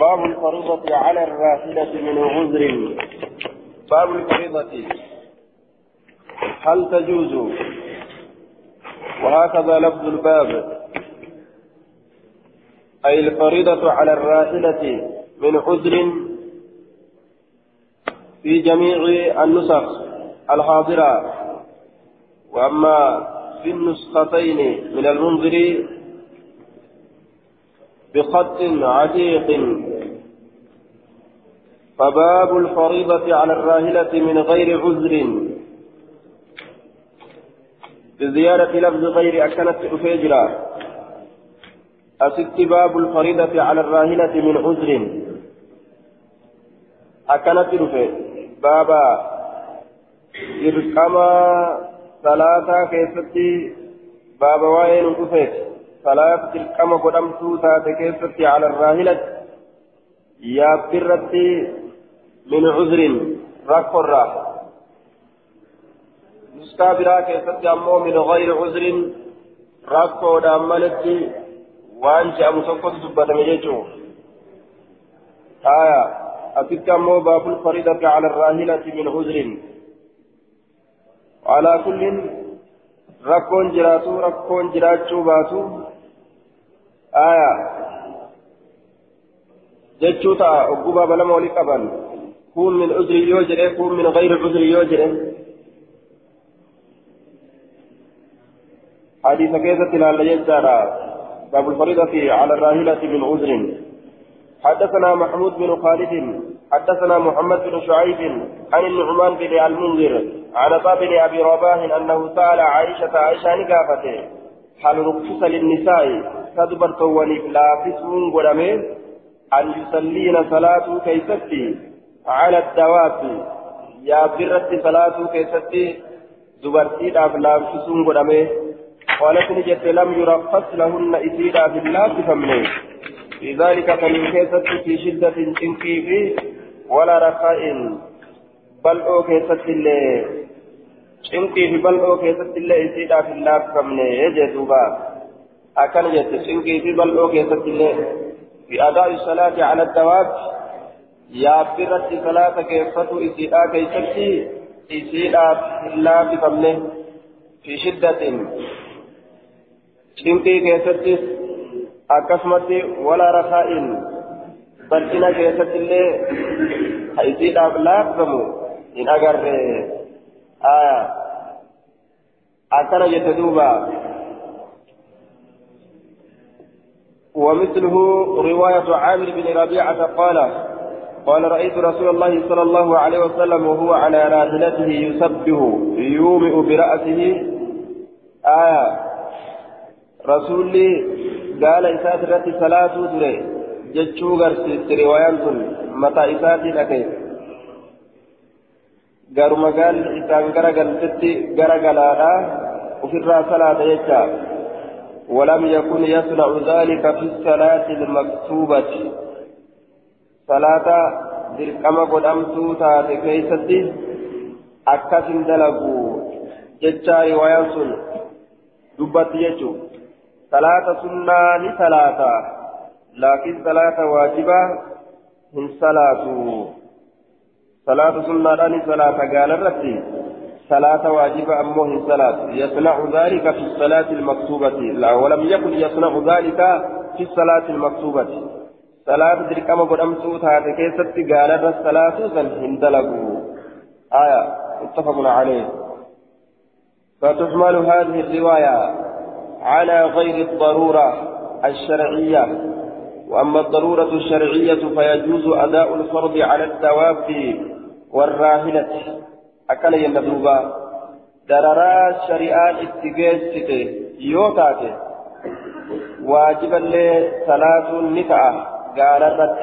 باب الفريضة على الراحلة من عذر. باب الفريضة. هل تجوز؟ وهكذا لفظ الباب. أي الفريضة على الراحلة من عذر في جميع النسخ الحاضرة. وأما في النسختين من المنذر بخط عتيق. فباب الفريضة على الراهلة من غير عذر. بزيادة لفظ غير أكلت أفجرا. أست باب الفريضة على الراهلة من عذر. أكلت رفي بابا إرقما ثلاثة كيفتي بابا وين رفيت صلاة الكما قدمتو تاتي كيفتي على الراهلة يا برتي من عذر ركورا مستابرا كيفتي أمو من غير عذر ركو داملتي وان جاء مسكت سبت مجيجو آية أتيت أمو باب الفريضة على الراهلة من عذر على كل rakkoon jiraatu rakkoon jiraachuu baatu balama walii qaban. Kun min udri yoo jedhe kun min gayri udri yoo jedhe. حديث كيسة لعل يجدر باب الفريضة على الراهلة من عذر حدثنا محمود بن خالد حدثنا محمد بن شعيب عن النعمان بن المنذر عن بن ابي رباه انه سال عائشه عائشه نقافته هل رخص للنساء كدبرت وليف لافسون قدمه ان يصلين صلاه كيستي على الدواب يا برت صلاه كيستي دبرتي داف لافسون قدمه قالت نجت لم يرخص لهن إسيدا في الله فمنه في ذلك فمن كيست في شدة تنكي ولا رخاء بل أو كيست اللي تنكي في بل أو كيست اللي إسيدا في الله فمنه يجدوبا أكن جت تنكي في بل أو كيست اللي في أداء الصلاة على الدواب يا برت صلاة كيفت إسيدا كيستي إسيدا في الله فمنه في شدة cinqii keessattis akkasumatti walaa rafaa'in bal'ina keessatti illee isiidhaaf laaffamu hin agarre akkana jette duuba ومثله رواية عامر بن ربيعة قال قال رأيت رسول الله صلى الله عليه وسلم وهو على راحلته يسبه يومئ برأسه. آية رسول لي قال إسات رأسي صلاة تري جتشو غرسي روايان تن متى إساتي لكي قال إسان قرقل ستي قرقل آه وفي الرأس صلاة يتشاب ولم يكن يصنع ذلك في الصلاة المكتوبة. صلاة dirqama godhamtuu taate keeysatti akkasin dalagu jechaa riwaayaan sun dubbatti jechuu صلاة سنة صلاة لكن صلاة واجبة من صلاة. صلاة سنة لاني صلاة قال الرتي صلاة واجبة أمه صلاة يصنع ذلك في الصلاة المكتوبة. لا ولم يكن يصنع ذلك في الصلاة المكتوبة. صلاة تلك أما قد أمسوت هذه كيست قال الصلاة هندلقوا آية متفق عليه. فتحمل هذه الرواية على غير الضرورة الشرعية. وأما الضرورة الشرعية فيجوز أداء الفرض على الدواب والراهلة أكل يندوبا دررا شريعة اتجاه يوتات واجبا لصلاة النكعة قال الرد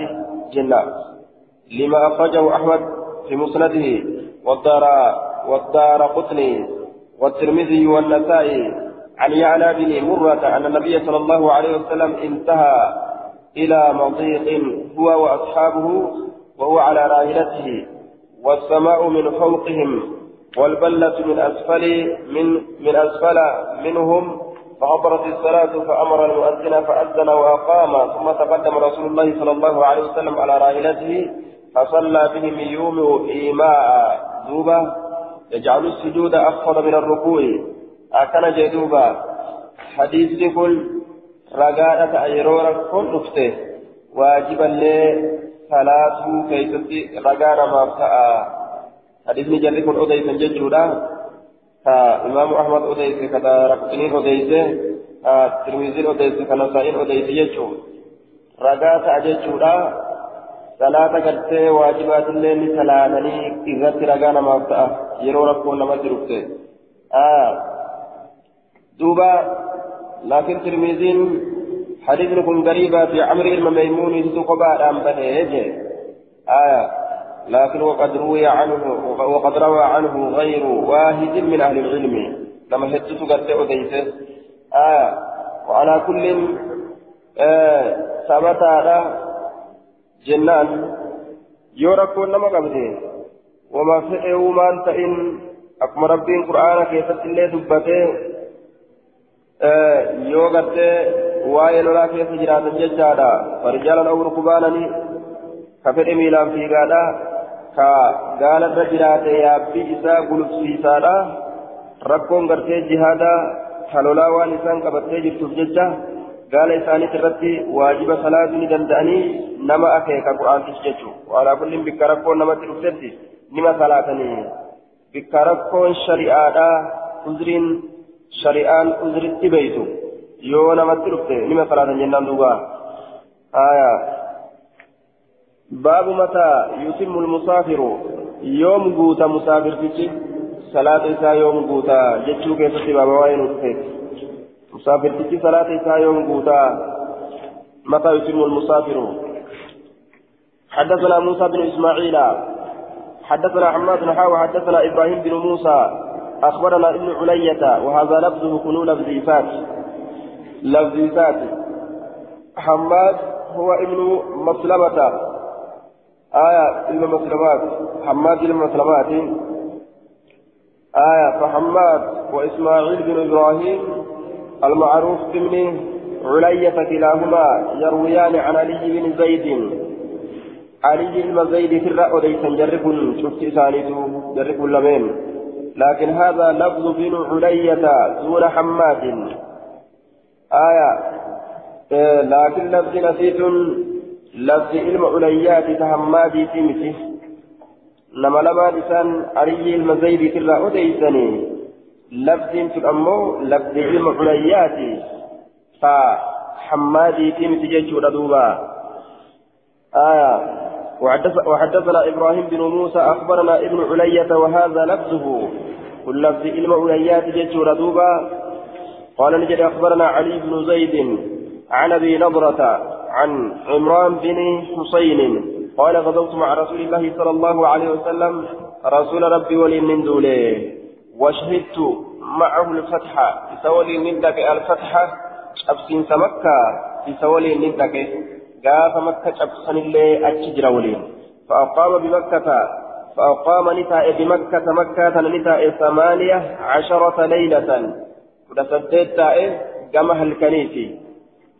جنة. لما أخرجه أحمد في مسنده. والدار والدار قطني. والترمذي والنسائي. عن يعلى بن مرة أن النبي صلى الله عليه وسلم انتهى إلى مضيق هو وأصحابه وهو على راحلته والسماء من فوقهم والبلة من أسفل من من أسفل منهم فحضرت الصلاة فأمر المؤذن فأذن وأقام ثم تقدم رسول الله صلى الله عليه وسلم على راحلته فصلى بهم يوم إيماء دوبا يجعل السجود أخفض من الركوع. أكن جدوبا حديث كل رقادة أيرورا كل نفته. واجبا لي صلاة كيستي رقانا ما ابتأى حديث نجري كل أديسا ججودا كإمام أحمد أديس كذا رقتنين أديس ترمذي أديس كنسائين أديس يجو رقاة أججودا صلاة قرتي واجبات الليل سلامني إذا رقانا ما ابتأى يرو ربكم لما تركته آه دوبا لكن ترمذين حديث كن غريبة في عمرو الميمون يسوق أم بني آية. لكن وقد روي عنه وقد روى عنه غير واحد من أهل العلم. لما هدت قد أديته. آية. وعلى كل آه ثبت على جنان. يوركون نما قبضه وما فئه ما إن أكما ربي القرآن كيف تلي دبته آه يوغته. Keessa jiraatan jechaadha farjaalan aw rukbaanani ka fedhe miilaan fiigaadha ka gaalarra jiraate yaabbii isaa gulufsiisaadha rakkoon gartee jihaadaa ka lolaa waan isaan qabattee jirtuuf jecha gaala isaaniit irratti waajiba salaatuu ni danda'anii nama akeeka qura'aantis jechuudha waalaa kullin bikka rakkoon namatti dhuftetti nima salaatanii bikka rakkoon shari'aadhaa uzriin shari'aan uzritti beeytu. Yoo namatti dhufte nima salaatan jennaan duuba aya baabu mataa yutimmu lmusaafiru yoom guuta musaafirtichi salaata isaa yoom guuta jechuu keessatti baaba waa'ee nu dhufe musaafirtichi salaata isaa yoom guuta متى يتم المسافر حدثنا موسى بن اسماعيل حدثنا حماد بن حاوى حدثنا إبراهيم بن موسى اخبرنا ابن علية وهذا لفظه كنون لفظ فات لفظيات حماد هو ابن مسلمة. آية ابن مسلمات. حماد ابن مسلمات. آية فحماد وإسماعيل بن إبراهيم المعروف بابن علية كلاهما يرويان عن علي بن زيد. علي بن زيد في الرأي ليس جرب شفت إسانيته جرب لمن. لكن هذا لفظ بن علية دون حماد. آية إيه لكن لفظ نسيت لفظ علم عليات تهمادي مثله نما لما لسان علي المزيد ترى أديسني. لفظ تؤمو لفظ علم عليات فحمادي في مثل جيش دوبا آية وحدثنا إبراهيم بن موسى أخبرنا ابن علية وهذا لفظه. كل لفظ علم عليات جيش دوبا قال نجد أخبرنا علي بن زيد عن أبي نضرة عن عمران بن حسين قال غزوت مع رسول الله صلى الله عليه وسلم رسول ربي ولي من دولة. وشهدت معه الفتح بسولي من ذاك الفتح أبسين سمكة بسولي من ذاك قاف مكة أبسن الله أتجر ولي. فأقام بمكة فأقام نتاء بمكة مكة نتاء ثمانية عشرة ليلة. Saddeet taa'e gama halkaniiti.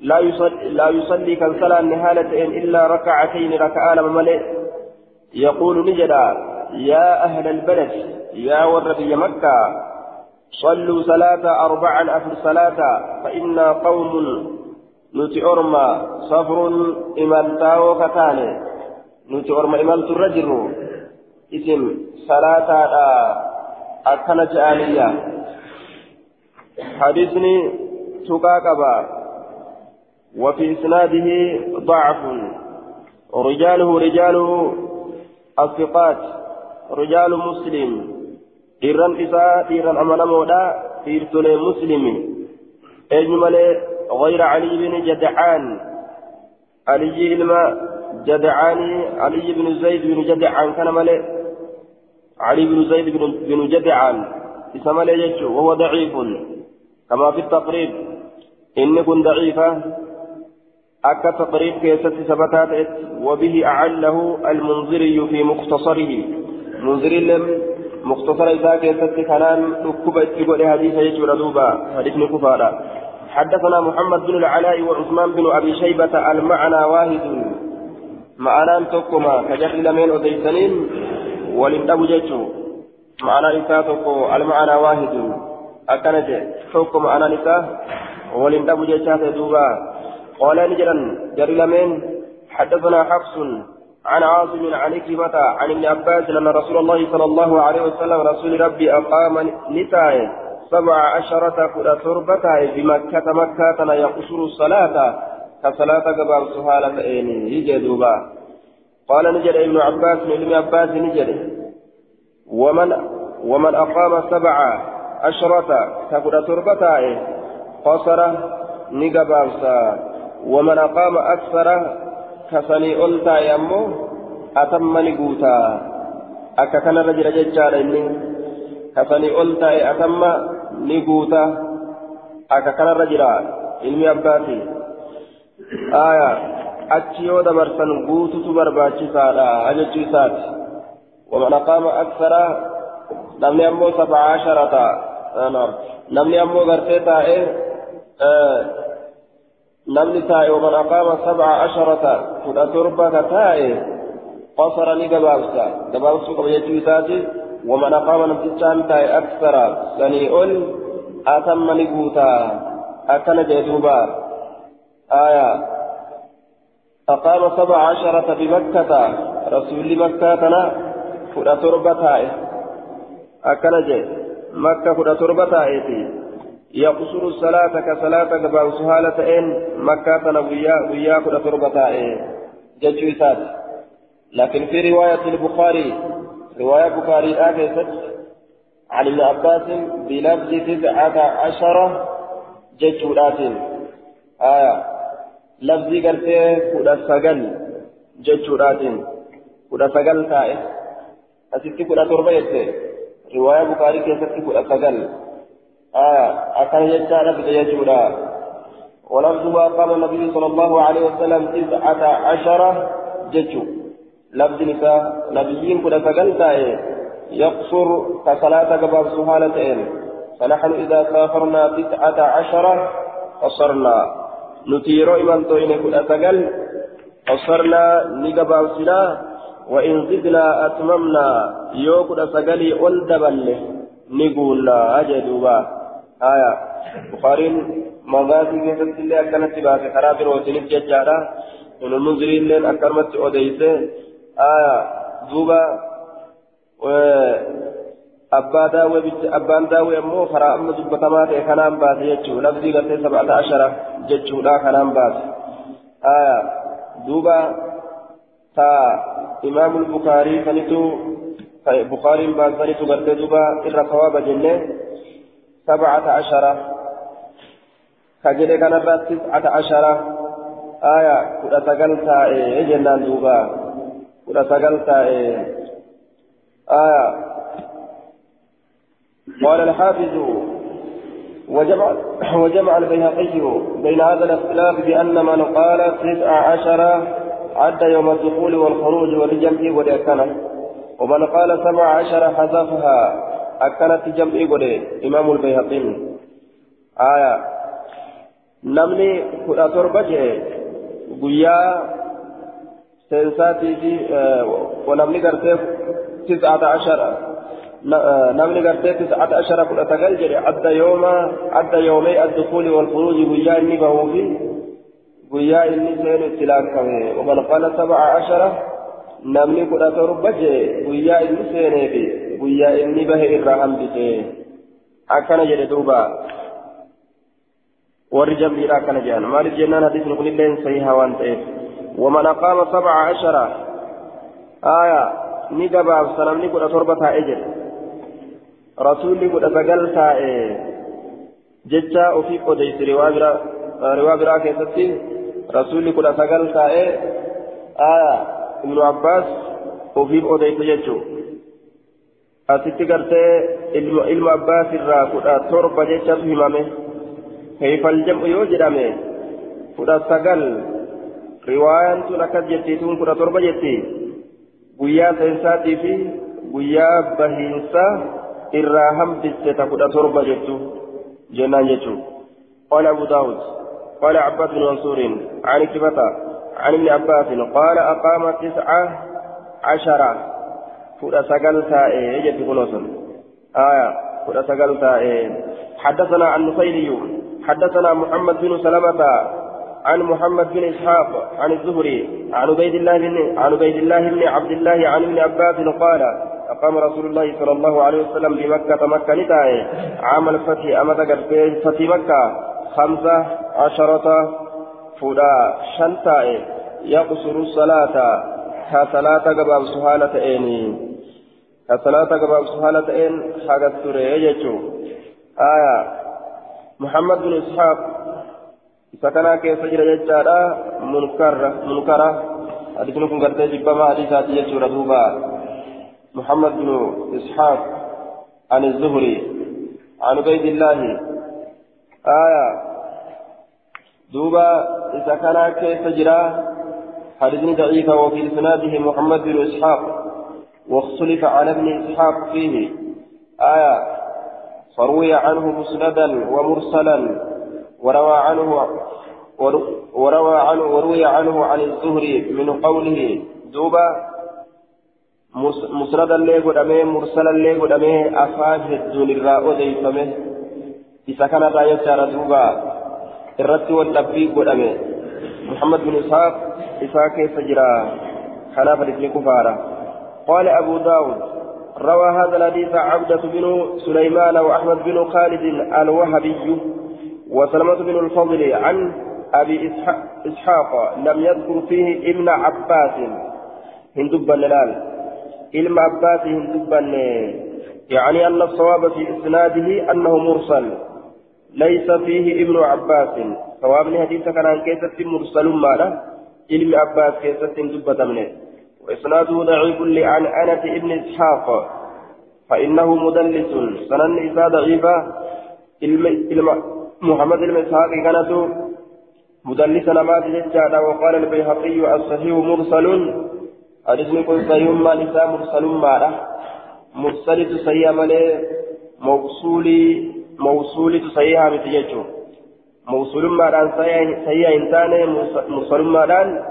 لا يصلي, لا يصلي كان صلاة نهالة إلا ركعتين ركعان مملئ يقول نجدا يا أهل البلد يا وربي مكة صلوا صلاة أربعا أفر صلاة فإنا قوم نتعرما صفر إمالتاو كتاني نتعرما إمالت الرجل اسم صلاة أكنت آلية حديثني تقاقبا وفي إسناده ضعف. رجاله رجال الثقات. رجال مسلم. إيران إساء إيران أمانا مودا إيرتولي مسلم. أجمل غير علي بن جدعان. علي إلما جدعان علي بن زيد بن جدعان كان ملئ علي بن زيد بن جدعان. اسم ملئ وهو ضعيف. كما في التقريب. إن كن ضعيفة أكا تقريب كيست ثبتات وبه أعله المنذري في مختصره. منذري لم مختصر إذا كيست كنان ركبت تقول حديث يجور دوبا. حديث كفارا حدثنا محمد بن العلاء وعثمان بن أبي شيبة المعنى واحد. معنى تكما كجر لمن أديسنين. أبو جيتشو معنى نساء المعنى واحد. أكنت تكما معنى نساء ولن أبو جيتشا دوبا قال نجرا جر لمن حدثنا حفص عن عاصم عن كلمة عن ابن عباس أن رسول الله صلى الله عليه وسلم رسول ربي أقام نساء سبع عشرة كل تربة بمكة مكة يقصر الصلاة كصلاة قبل سهالة إيني يجدوبا قال نجد ابن عباس من ابن عباس نجد ومن ومن أقام سبع عشرة كل تربة قصر نقبانسا ومن أقام أكثر كسني ألتا يمو أتم نقوتا أكا كان رجل ججال إني كسني ألتا أتم نقوتا أكا كان رجل ilmi abbaati aya achi yoo dabarsan guututu barbaachisaadha jechuu isaati waman aqaama aksara namni ammoo sabaa asharata taa'e waman aqaama sabaa asharata kudha torba ka taa'e qasara ni gabaabsa gabaabsuu qaba jechuu isaati waman aqaama namtichaan taa'e aksara sanii ol atamma ni guutaa akkana jee duuba aya أقام سبع عشرة بمكة رسول مكة تنا كنا تربة تائه أكنج مكة كنا تربة تائه يقصر الصلاة كصلاة قبل سهالة إن مكة تنا ويا كنا تربة تائه جتشويسات لكن في رواية البخاري رواية البخاري آكست عن ابن عباس بلفظ تسعة عشرة جتشولات آية لفظي قرتي كودا سجل جتشولات كودا سجل تائه أسيتي كودا تربيت رواية بخاري كيست كودا سجل آية أكان جتشانا بجيجولا ولفظها قال النبي صلى الله عليه وسلم تسعة عشرة جتشو لفظ نساء نبيين كودا سجل تائه يقصر كصلاة قبل سهالتين فنحن إذا سافرنا تسعة عشرة قصرنا نتيرو إمن توين كل أتقل قصرنا نقبال سلا وإن زدنا أتممنا يوكل أتقلي ألدبل نقول أجدوا آية بخارين مغازي كيست اللي أكنت باسي خراب روتين ججارة من المنذرين لين أكرمت أوديسة آية دوبا abbaa daawwee bicha abbaan daawwee ammoo karaa amma dubbatamaa ta'e kanaan baase jechuu lafzii gartee sab'ata ashara jechuudha kanaan baase aya duuba ta imaamul bukaarii sanitu bukaariin baasanitu gartee duuba irra sawaaba jenne sab'ata ashara ka jedhe kanarra tis'ata ashara aya kudha sagal taa'e jennaan duuba kudha sagal taa'e aya قال الحافظ وجمع, وجمع البيهقي بين هذا الاختلاف بأن من قال تسع عشر عد يوم الدخول والخروج والجمع والإكنة ومن قال سبع عشر حذفها أكنت جمع قد. إمام البيهقي. آية. نمني كل تربجه قيا سنساتي في ونمني قرتي تسعة عشر. namni gartee tis'ata ashara kudha sagal jedhe adda yooma adda yoomee addukuuli walfuruuji guyyaa inni bahuu guyyaa inni seenu itti laakkame waman qala sab'a ashara namni kudha torba jedhe guyyaa inni seenee fi guyyaa inni bahe irraa hambise akkana jedhe duuba warri jambiidha akkana jedhan maaliif jennaan hadiisni kunilleen sahihaa waan ta'eef waman aqaama sab'a ashara aya ni gabaabsa namni kudha torba taa'e jedhe rasuulli kudha sagal taa'e jecha ofii odeyse riwaa biraa keessatti sagal taa'e aya ibnu abbaas ofiif odeyse jechuu asitti gartee ilma abbaas irraa kudha torba jechatu himame kayfal jam'u yoo jedhame kudha sagal riwaayaan tun akkas jettiituun kudha torba jetti guyyaa seensaatii fi guyyaa bahiinsa irraa hambiste ta kudha torba jettu jennaan jechuun قال أبو داود قال عباد بن منصور عن كبة عن ابن عباس قال أقام تسعة عشرة فولا سقل تائي يجد كنوسا آية فولا سقل تائي حدثنا عن نصيري حدثنا محمد بن سلمة عن محمد بن إسحاق عن الزهري عن عبيد الله بن عن عبيد الله بن عبد الله عن ابن عباس قال أقام رسول الله صلى الله عليه وسلم بمكة مكة نتاي عام الفتح أمد فتح مكة. خمسة عشرة فدا شنتاي يقصر الصلاة. كصلاة قباب سهالة إني كصلاة قباب سهالة إن حاجة تري آية محمد بن إسحاق سكنا كيف جرى جدارا منكر منكرة حديثنا كن قرتي جبما حديثات يجور دوبا محمد بن إسحاق عن الزهري عن عبيد الله آية. دوبا إذا كان كيف جرى؟ حديث ضعيف وفي إسناده محمد بن إسحاق واختلف على ابن إسحاق فيه. آية. فروي عنه مسندا ومرسلا وروى عنه وروى عنه وروي عنه عن الزهري من قوله. دوبا مسندا لي قدامه مرسلا لي قدامه أفان هدون الراء ديفمه. إذا كان راية جارة دوبا الرد والنبي قدامه محمد بن إسحاق إذا كيف جرى خلافة ابن كفارة قال أبو داود روى هذا الحديث عبدة بن سليمان وأحمد بن خالد الوهبي وسلمة بن الفضل عن أبي إسحاق لم يذكر فيه ابن عباس هندبا للال علم عباس هندبا يعني أن الصواب في إسناده أنه مرسل ليس فيه ابن عباس. صواب حديث كان كيسة مرسل ماله علم عباس كيسة هندبة منه وإسناده ضعيف لعن أنس ابن إسحاق. فإنه مدلس. سنن إسا ضعيفة. محمد بن كانت مدلسا ما تجد وقال البيهقي الصحيح مرسل. حديثني كن صحيح ما نساء مرسل ما مرسل صحيح مالي موصولي موصولي صحيح متججو موصول ما دان صحيح إنسان مرسل ما دان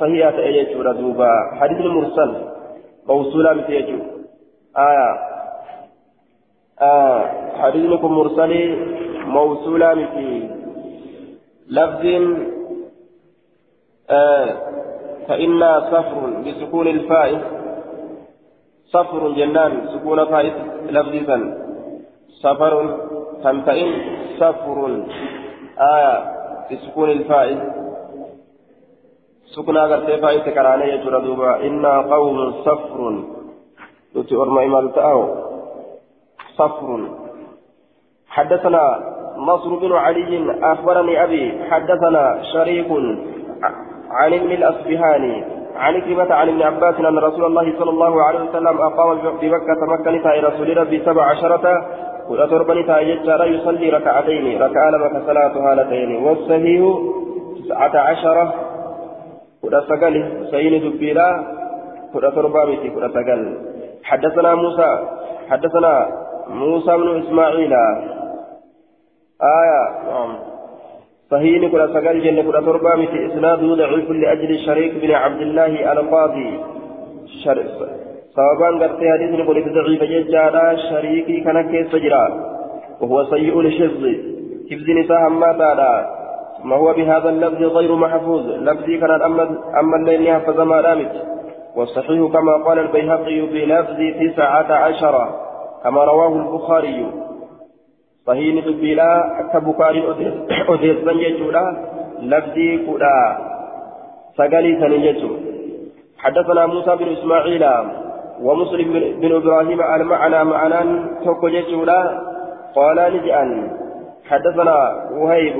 صحيح تأججو ردوبا حديث المرسل. موصولا متججو آية. آه. حديثكم مرسلي موصولة في لفظ آه. فإن صفر بسكون الفاء صفر جنان سكون فاء لفظا صفر فإن صفر آية بسكون الفاء سكون أغرتي فاء تكراني يجرى دوبا. إنا قوم صفر نتي أرمى إمال صفر حدثنا نصر بن علي أخبرني أبي. حدثنا شريك عن ابن الأصبهاني عن كلمة عن ابن عباس أن رسول الله صلى الله عليه وسلم أقام بمكة مكة نتاء رسول ربي سبع عشرة وأترب نتاء يجار يصلي ركعتين ركع لما صلاة هالتين والصحيح تسعة عشرة كنا سقل سين دبيرا كنا تربامتي كنا سقل. حدثنا موسى حدثنا موسى بن إسماعيل. آية نعم. صحيح كل سجل جنة كل تربة مثل إسناده ضعيف لأجل شريك بن عبد الله القاضي. سببان قرت حديث نقول ضعيف جدا شريكي كان كيس جرا وهو سيء الحفظ حفظ نساء ما تعالى ما هو بهذا اللفظ غير محفوظ لفظي كان أما الليل يحفظ ما دامت والصحيح كما قال البيهقي بلفظ تسعة عشر كما رواه البخاري صحيح دبيلا كبكاري أديسان يجولا لفظي كودا سقالي سنجتو حدثنا موسى بن إسماعيل ومسلم بن إبراهيم المعنى معنا توكو يجولا قال نجأن حدثنا وهيب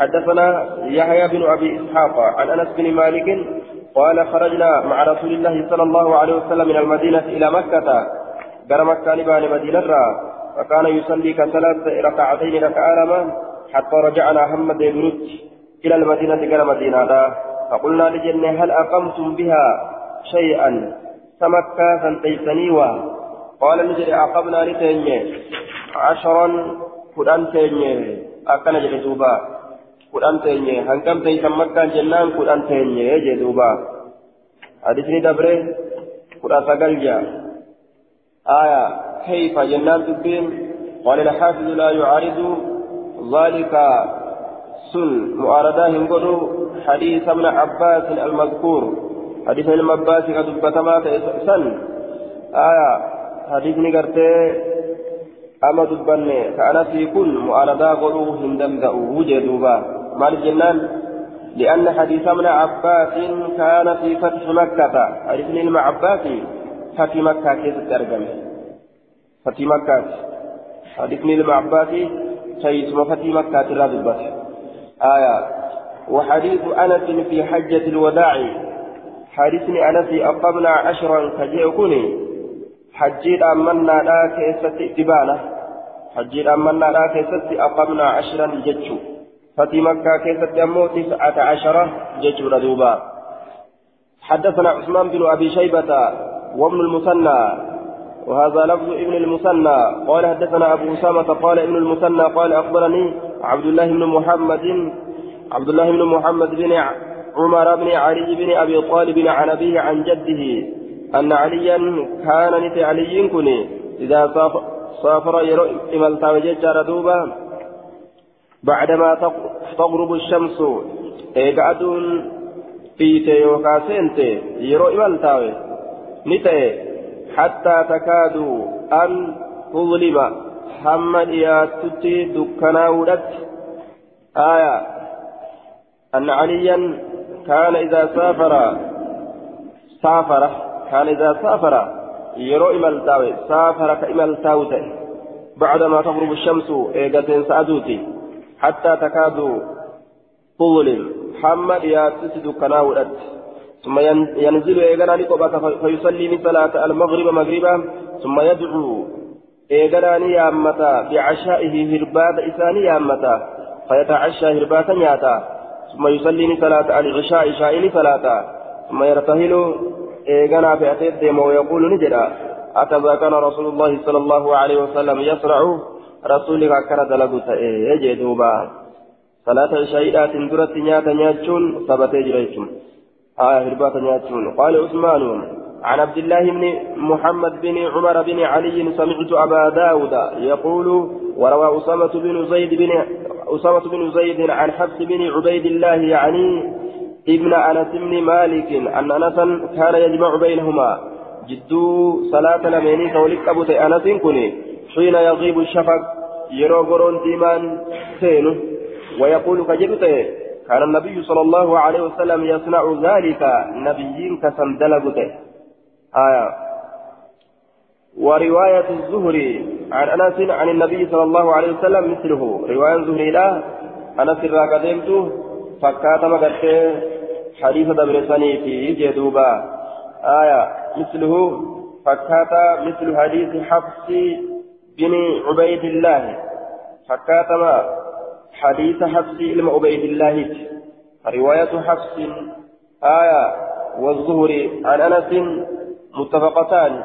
حدثنا يحيى بن أبي إسحاق عن أنس بن مالك قال خرجنا مع رسول الله صلى الله عليه وسلم من المدينة إلى مكة. قال مكة نبان مدينة فكان يصلي كثلاث ركعتين ركعة حتى رجعنا محمد بن إلى المدينة إلى مدينة فقلنا لجنة هل أقمتم بها شيئا؟ سمكا فانتيسنيوا قال نجري أقمنا لتنية عشرا فلان تنية akkana jedhe duuba kudhan teenye hangam teeysan makkaan jennaan kudhan teenye jee duuba hadisni dabre kudha sagal jaa آية. كيف جنان دبين قال الحافظ لا يعارض. ذلك سن. معارضة هنقولوا حديث ابن عباس المذكور. حديث ابن عباس قد بتما سن آية حديث نقرتي أما دبني كأنا في كل معارضة قولوا هندمدأوا وجدوا مال الجنان؟ لأن حديث ابن عباس كان في فتح مكة. حديث ابن عباس فتح مكة كيف ترجم فتح مكة. حديث ابن عباس شيء فتح مكة ترى آية وحديث أنس في حجة الوداع. حديث أنس أقمنا عشرا كجيكوني. حجيت أمنا لا كيست إتبانة حجيت أمنا لا كيست أقمنا عشرا جتشو فتي مكة كيست أمو تسعة عشرة جتشو ردوبا. حدثنا عثمان بن أبي شيبة وابن المثنى. وهذا لفظ ابن المثنى. قال حدثنا أبو أسامة قال ابن المثنى قال أخبرني عبد الله بن محمد عبد الله بن محمد بن عمر بن علي بن أبي طالب عن أبيه عن جده أن عليا كان نتي علي كني إذا سافر يرو إملتا وججار دوبا بعدما تغرب الشمس. إيقادون في تيوكاسنت يرو إملتا نتي حتى تكاد أن تظلم. حمد ياتتي دكنا ولت آية. أن عليا كان إذا سافر سافر كان إذا سافر يرو إمالتاوي سافر كإمالتاوي بعدما تغرب الشمس إيجاتين سأدوتي. حتى تكاد تظلم حمد ياتتي دكنا ولت ثم ينزل إيغانا لقبك فيصلي صلاة المغرب مغربا. ثم يدعو إيغانا يامتا بعشائه هربات إساني يامتا فيتعشى هربات نياتا. ثم يصلي صلاة العشاء شائن صلاة. ثم يرتهل إيغانا بأتيت ديمو ويقول نجدا هكذا كان رسول الله صلى الله عليه وسلم يسرع. رسولك كان دلقوت إيه دوبا. صلاة الشهيدات درت نياتا نياتشون ثبتي جريتشون آية هربات نياتشون. قال عثمان عن عبد الله بن محمد بن عمر بن علي سمعت أبا داود يقول وروى أسامة بن زيد بن أسامة بن زيد عن حفص بن عبيد الله يعني ابن أنس بن مالك أن أنسا كان يجمع بينهما. جدو صلاة لميني كولك أبو أنس كني حين يغيب الشفق يرو قرون ديمان سينه ويقول كجبته كان النبي صلى الله عليه وسلم يصنع ذلك نبيين كسندلقته آية. ورواية الزهري عن أنس عن النبي صلى الله عليه وسلم مثله. رواية الزهري لا أنس الراكدمت فكات مقرته حديث دبرساني في جدوبا. آية مثله فكات مثل حديث حفص بن عبيد الله. فكات حديث حفص إلما عبيد الله. رواية حفص آية والزهري عن أنس متفقتان.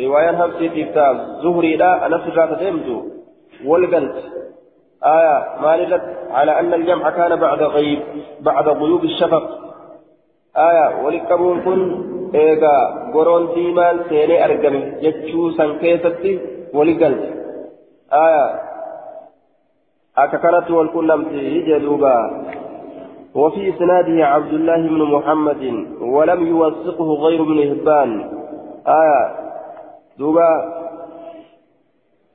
رواية في كتاب زهري لا أنس لا تدمت والقلت آية مالت على أن الجمع كان بعد غيب بعد غيوب الشفق آية ولكبون كن إيغا قرون ديمان سيني أرقم جتشو سنكيستي ولقلت آية أككرت والكلمت جدوبا وفي إسناده عبد الله بن محمد ولم يوثقه غير ابن هبان آية دوبا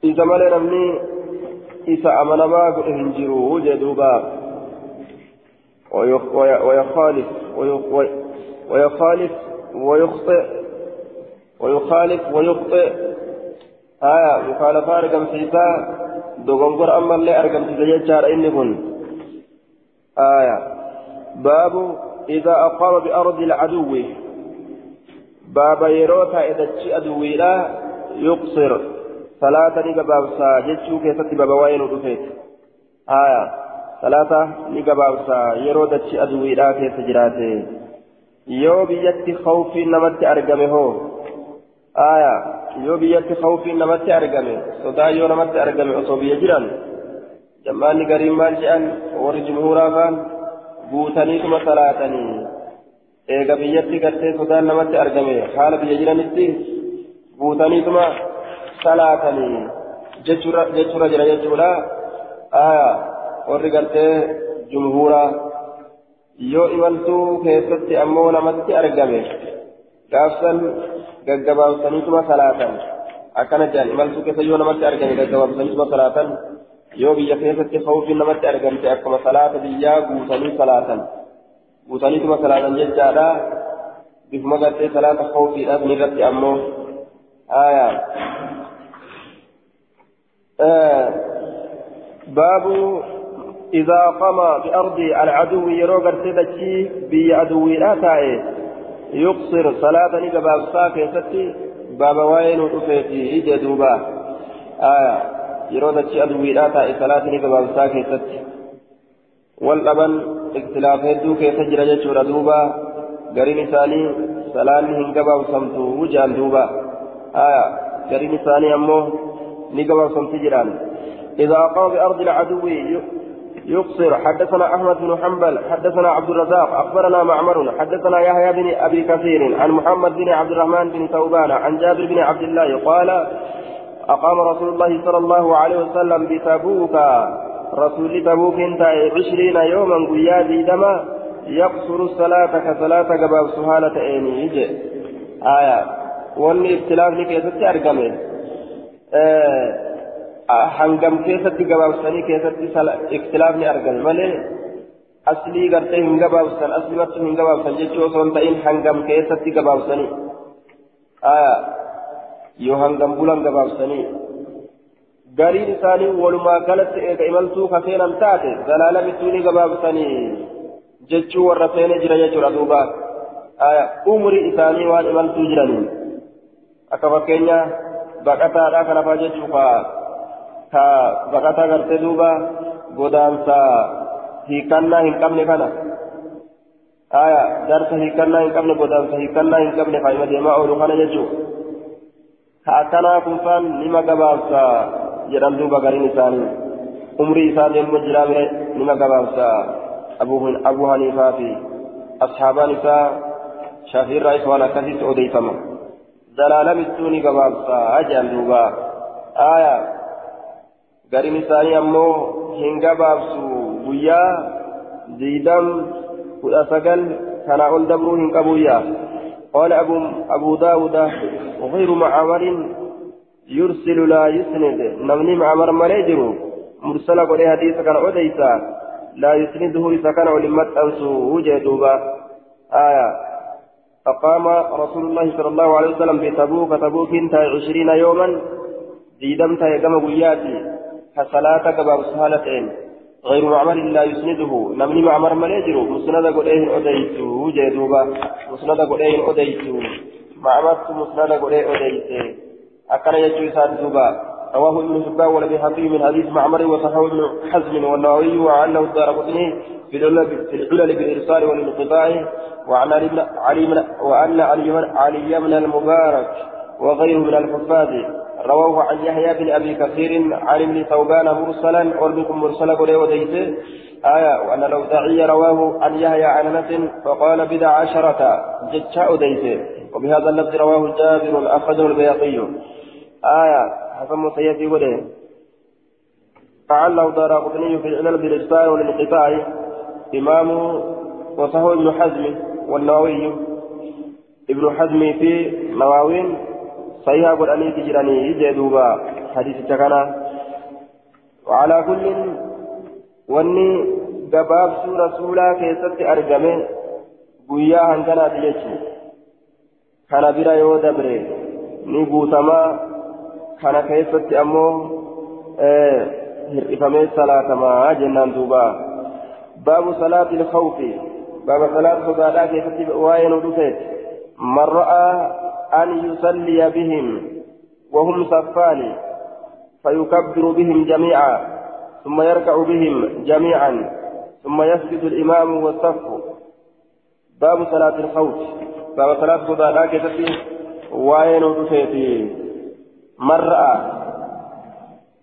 إذا ما لنمني إذا أمن ما هنجروا جدوبا ويخالف ويخالف ويخطئ ويخالف ويخطئ آية مخالفة رقم سيسا دغنغر أما اللي أرقم إني كن آية باب إذا أقام بأرض العدو باب يروتا إذا تشي أدوي لا يقصر ثلاثة نقبابسا جتشو كيست بابا وين ودفيت آية ثلاثة نقبابسا يروتا تشي أدوي لا كيس جراتي يو بيت خوف نمت أرقمه آية yoo biyyatti khawfiin namatti argame sodaa yoo namatti argame osoo biyya jiran jammaanni gariin maal jedhan warri jumhuuraa faan guutaniituma salaatanii eega biyyatti gartee sodaan namatti argame haala biyya jiranitti guutaniituma salaatanii jechurra jira jechuudha warri gartee jumhuuraa yoo imaltuu keessatti ammoo namatti argame gaafsan gaggabaabsaniituma salaatan akkana jedhan imaltuu keessa yoo namatti argame gaggabaabsaniituma salaatan yoo biyya keessatti hawfiin namatti argamte akkuma salaata biyyaa guutanii salaatan guutaniituma salaatan jechaadha. Bifuma gartee salaata hawfiidhaaf ni irratti ammoo. Aya. Baabu إذا قام بأرض العدو يرو قرتدتي بي عدوي لا تاي يقصر صلاة نقباب ساكي ستي بابا وين وطفيتي إجا دوبا آية يرو دتي عدوي لا تاي صلاة نقباب ساكي ستي واللبن اختلاف هدو كي تجرى جتشور دوبا؟ قرين ثاني صلاة هنقباب سمتو وجان دوبا. آية قرين ثاني أمو نقباب سمتي جران إذا قام بأرض العدو يقصر. حدثنا أحمد بن حنبل حدثنا عبد الرزاق أخبرنا معمر حدثنا يحيى بن أبي كثير عن محمد بن عبد الرحمن بن ثوبان عن جابر بن عبد الله قال أقام رسول الله صلى الله عليه وسلم بتبوك. رسول تبوك انت عشرين يوما قيادي دما يقصر الصلاة كصلاة قباب سهالة عيني يجي آية واني اختلاف لك يستي أرقمي آه hangam keessatti gabaabsanii keessatti ikhtilaafni argame malee aslii gartee hin gabaabsan aslimatti hin gabaabsan jechuu osoo hin ta'in hangam keessatti gabaabsanii yoo hangam bulan gabaabsanii eega imaltuu ka seenan taate zalaalamittuu ni gabaabsanii jechuu warra seenee jira jechuudha duuba umrii isaanii waan imaltuu jiranii akka fakkeenya baqataadhaa kanafaa jechuu faa ka baqataa gartee duuba godaansa hiikannaa hin qabne kana aya darsa hiikannaa hin qabne godaansa hiikannaa hin qabne faayima deemaa oolu kana jechuu ka akkanaa kunfaan nima gabaabsa jedhan duuba gariin isaanii umrii isaa deemuma jiraa mire nima gabaabsa abu haniifaa fi ashaabaan isaa shafiirraa isa waan akkasitti odeeffama zalaalamittuu ni gabaabsa jedhan duuba aya gariin isaanii ammoo hin gabaabsu guyyaa diidam kudha sagal kanaa ol dabruu hin qabuyyaa قال أبو, أبو داود غير معمر يرسل لا يسند. نمني معمر مليجر مرسل قولي حديث كان أديسا لا يسنده إذا كان ولمت أنسو وجدوبا آية. فقام رسول الله صلى الله عليه وسلم بتبوك. تبوك انت عشرين يوما. ديدمت يقام قياتي كصلاة قباب سهالتين غير معمر لا يسنده. نمني معمر مليجر مسند قديه أديت جدوبا مسند قديه أديت معمر مسند قديه أديت أكن يجوي ساد دوبا رواه ابن حبان والبيهقي من حديث معمر وصححه ابن حزم والنووي وعنه الدار قطني في العلل بالإرسال والانقطاع. وعن علي بن علي بن وأن علي بن المبارك وغيره من الحفاظ. رواه عن يحيى بن أبي كثير عن ابن ثوبان مرسلا اربكم مرسلا قل وديته آية وأن الأوزاعي رواه عن يحيى عن أنس فقال بضع عشرة جتشاء ديته وبهذا اللفظ رواه جابر أخرجه البياقي. آية حسن سيدي وده فعله دار قطني في العلل بالإرسال والانقطاع إمام وصحه ابن حزم والنووي. ابن حزم في نواوين صحيح قرآني تجراني جدوبا حديث تكنا وعلى كل wanni gabaabsuu rasuulaa keessatti argame guyyaa hanganaati jechuun kana bira yoo dabre ni guutamaa kana keessatti ammoo hir'ifamee salaatamaa jennaan duuba baabu salaati ilkhawfi baaba salaata sodaadhaa keessatti waa'ee nu dhufeet man ra'aa an yusalliya bihim وهم صفان فيكبر بهم جميعا ثم يركع بهم جميعا ثم يسجد الإمام والصف باب صلاة الخوف باب صلاة صلاة كتفي وين في مرأة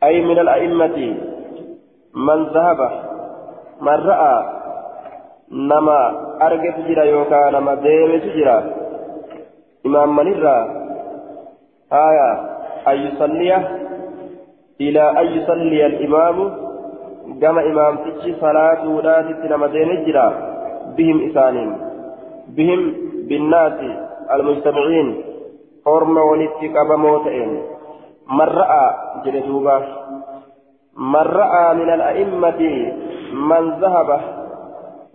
أي من الأئمة من ذهب من رأى نما أرجت جرا يوكا نما ديمت جرا إمام من الرا آية أن يصلي إلى أن يصلي الإمام. كما إمام تجي صلاة ولادت نما ديمت جرا بهم إسانين. بهم بالناس المجتمعين. حرم ولدت قبموتين من رأى جلدوبا من رأى من الأئمة من ذهب.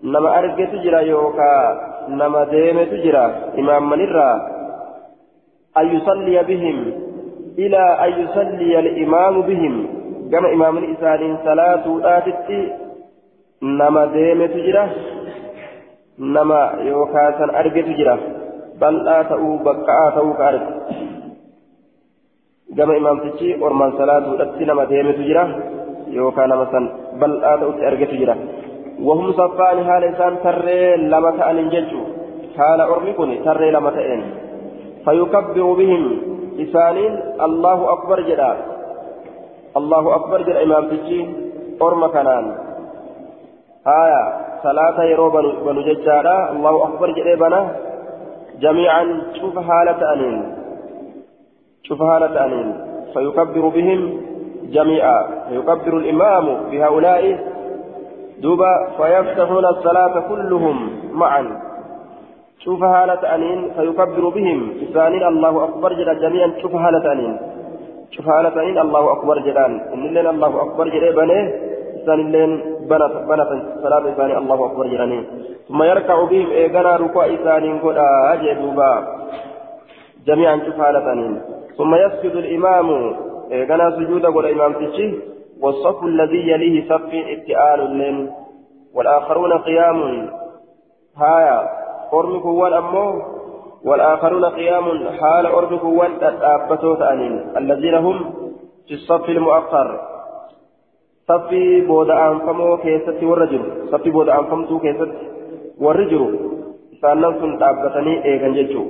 نما أرجت جرا يوكا نما ديمت جرا إمام من الرا أن يصلي بهم. إلى أن يصلي الإمام بهم. كما إمام الإسان صلاة آتت. نما ديمت جرا نما يوكا سن أرجت جرا بل آتوا بقى آتوا كأرجت gama imaamtichi ormaan salaatuudhatti nama deemetu jira yookaan nama san bal'aa ta'utti argetu jira wahum saffaani haala isaan tarree lama ta'aniin jechu haala ormi kun tarree lama ta'een fayukabbiru bihim isaaniin allahu akbar jedha allahu akbar jedha imaamtichi orma kanaan haya salaata yeroo banu jechaadha allahu akbar jedhee bana jamiican cufa haala ta'aniin شوف أنين فيكبر بهم جميعا فيكبر الإمام بهؤلاء دوبا فيفتحون الصلاة كلهم معا. شوف أنين فيكبر بهم. إسانين الله أكبر جدا جميعا. شوف أنين شوف أنين الله أكبر جدا. إن اللين الله أكبر جدا بنيه إسان اللين بنت بنت صلاة إسانين الله أكبر جدا. ثم يركع بهم إيقنا ركوع إسانين قد أجي دوبا جميعا شوف أنين ثم يسجد الإمام كان سجود والإمام تشي والصف الذي يليه صف ابتئال الليل والآخرون قيام. هايا أرمك والأمو والآخرون قيام. حال أرمك والأبتوت أنين الذين هم في الصف المؤخر. صف بود أنفمو كيست والرجل. صف بود أنفمتو كيست والرجل. سألنا سن أبتني إيغان جيجو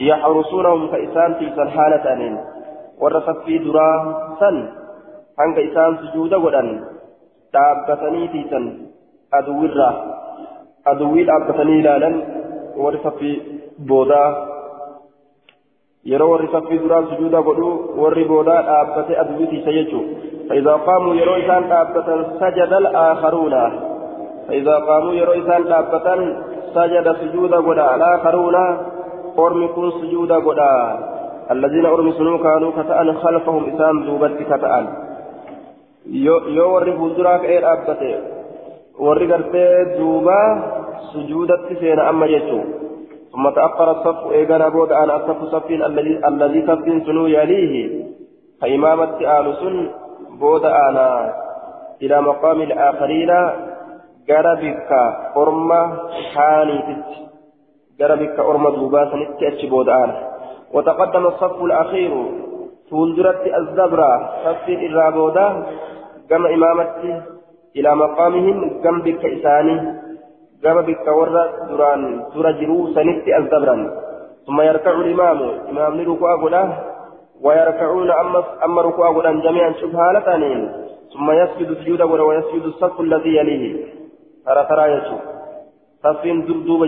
يحرسونهم كإسان في حالة أنين ورصف في درا سن هنك إسان سجودا ودن تابتني في سن أدوي الرا أدوي الأبتني لالا ورصف في بودا yeroo warri saffii duraa sujuuda godhu warri boodaa dhaabbate aduwwitiisa jechuun faayidaa qaamuu yeroo isaan dhaabbatan sajada al-aakharuuna faayidaa qaamuu yeroo isaan dhaabbatan sajada sujuuda godha al-aakharuuna ormi kun sujuuda godha الذين أرمسوا كانوا كتأن خلفهم إسام دوبت كتأن. yoo warri fuulduraa ka'ee dhaabbate warri gartee duuba sujuudatti seena amma jechuun ثم تأخر الصف إيقنا بود أن الصف صف الذي الذي صف سنو يليه. فإمامة آل سن بود أنا. إلى مقام الآخرين قربك. أرمى حانيتت قربك أرمى دوبا سنت أتش بود أنا وتقدم الصف الأخير فولدرت الزبرة صف الرابودا كما إمامتي إلى مقامهم كم بك إساني كما بك ورى دران سورة جرو سنت الزبرا ثم يركع الإمام إمام ركوع قدا ويركعون أما أما ركوع قدا جميعا شبهالة ثم يسجد سجودا ويسجد الصف الذي يليه ترى ترى يشوف صف دردوب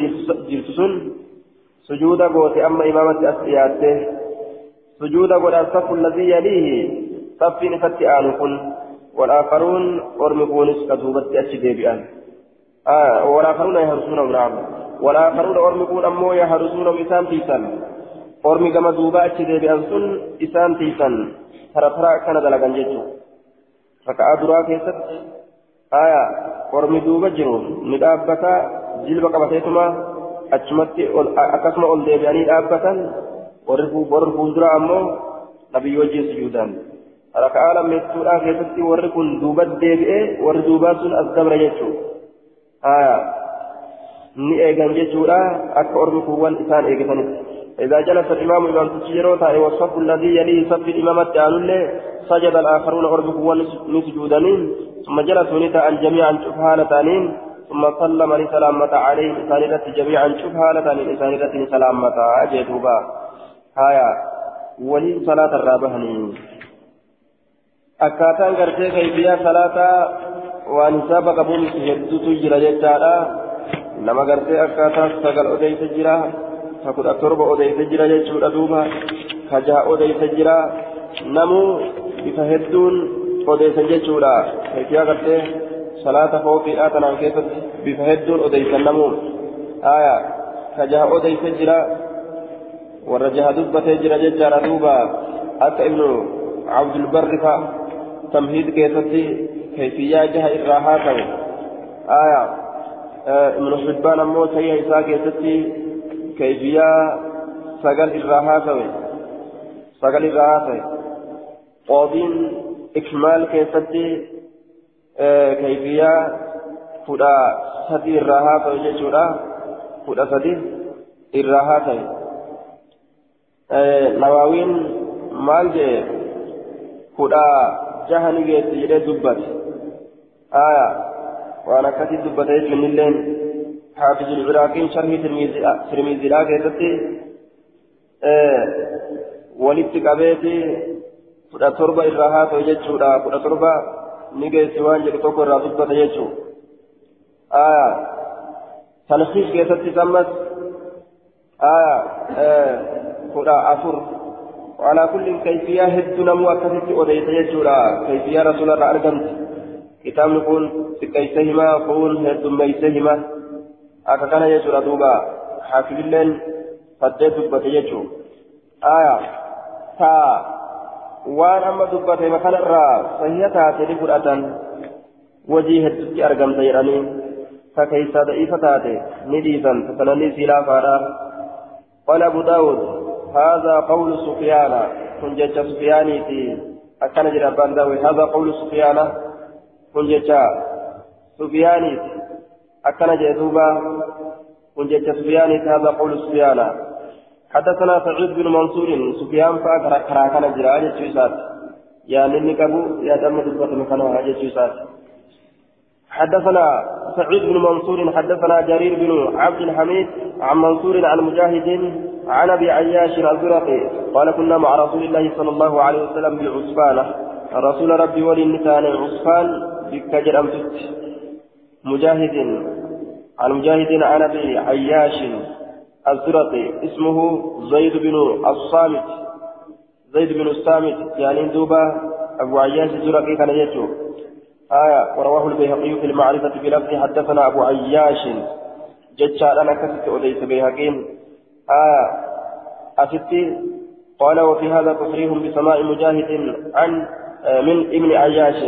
جرسسون سجودا قوت أما إمامة أسياته سجودا قد الصف الذي يليه صف نفتي آنكن والآخرون أرمقونس كتوبت أشد بأن آه والآخرون يهرسون نعم والآخرون أرمقون أمو يهرسون إسان تيسان أرمي كما دوبا أشد بأن سن إسان تيسان ترى ترى كان دلقان جيتو فكأ درا كيست آية أرمي دوبا جرو ندابتا جلبك بسيتما achumatti akkasuma ol deebi'anii dhaabbatan warri fuuldura ammoo nabiyyi wajjin sujuudan raka'aa lammeessuudhaa keessatti warri kun duuba deebi'ee warri duubaa sun as dabra jechuudha haya ni eegan jechuudha akka ormi kuuwwan isaan eegatanitti إذا جلس الإمام إمام تجيروتا والصف الذي يليه صف الإمامة تعالى سجد الآخرون أربكوا نسجودانين ثم جلسوا نتاء جميعا شبهالتانين ثم سلم لسلامة عليه إسانيدة جميعا شوف هالة لإسانيدة سلامة أجدوبا هايا ولي صلاة الرابهني أكاتان قرتي كيفية صلاة hedduutu jira jechaadha nama gartee akkaataa sagal odeysa jira ka kudha torba odeysa jira jechuudha duuba ka jaha odeysa jira namuu bifa hedduun odeysan jechuudha heetiyaa gartee tanaan keessatti bifa hedduun odeysan namuu aya ka jaha odeysa jira warra jaha dubbatee jira jechaadha duuba akka ibnu abdulbarri fa tamhiid keessatti كيفية جهة إراها آية ابن حبان أمو سيئة إساء كيستي كيفية سقل إراها سقل إراها قاضين إكمال كيستي كيفية فدا سدي إراها كوي جيشورا فدا سدي إراها كوي نواوين مال جي فدا جهني جيت جدي دبت آية وأنا كتب دبتيت من اللين حافظ العراقي شرح ترميزي لا كيستي آه ولدت قبيتي irraa haa ta'u jechuudha. Kudha torba ni geessi waan jedhu tokko irraa dubbata jechuudha aya talxiis keessatti ammas aya kudha وعلى كل كيفية هد نمو أكثت أديت يجورا كيفية رسول الله أرقمت kitaabni kun xiqqeessee himaa kun heddummeessee hima akka kana jechuudha duuba haafililleen faddee dubbate jechuudha aya taa waan amma dubbate kanarraa sahiha taate ni fudhatan wajii heddutti argamta jedhanii ka keessaa da'iifa taate ni dhiisan tasananii siilaa faadha قال أبو داود هذا قول سفيان كن جج سفياني في أكن جربان داوي هذا قول سفيان kun jecha سفيانيت أكن جدوبا كنت سفيانيت هذا قول سفيانا حدثنا سعيد بن منصور سفيان فأكرا كراكنا جراء جتشيسات يا نني كبو يا دم دبت مكانها جتشيسات حدثنا سعيد بن منصور حدثنا جرير بن عبد الحميد عن منصور عن مجاهد عن أبي عياش الزرقي قال كنا مع رسول الله صلى الله عليه وسلم بعصفانه رسول ربي ولي النسان عصفان بك جرمتت مجاهد عن مجاهد عن أبي عياش. الزرقي اسمه زيد بن الصامت. زيد بن الصامت يعني دوبا أبو عياش الزرقي كان يجو آية ورواه البيهقي في المعرفة بلفظ حدثنا أبو عياش. جتشا أنا كست أديت بيهقين. آية أستي قال وفي هذا تصريح بسماء مجاهد عن آه، من ابن عياش.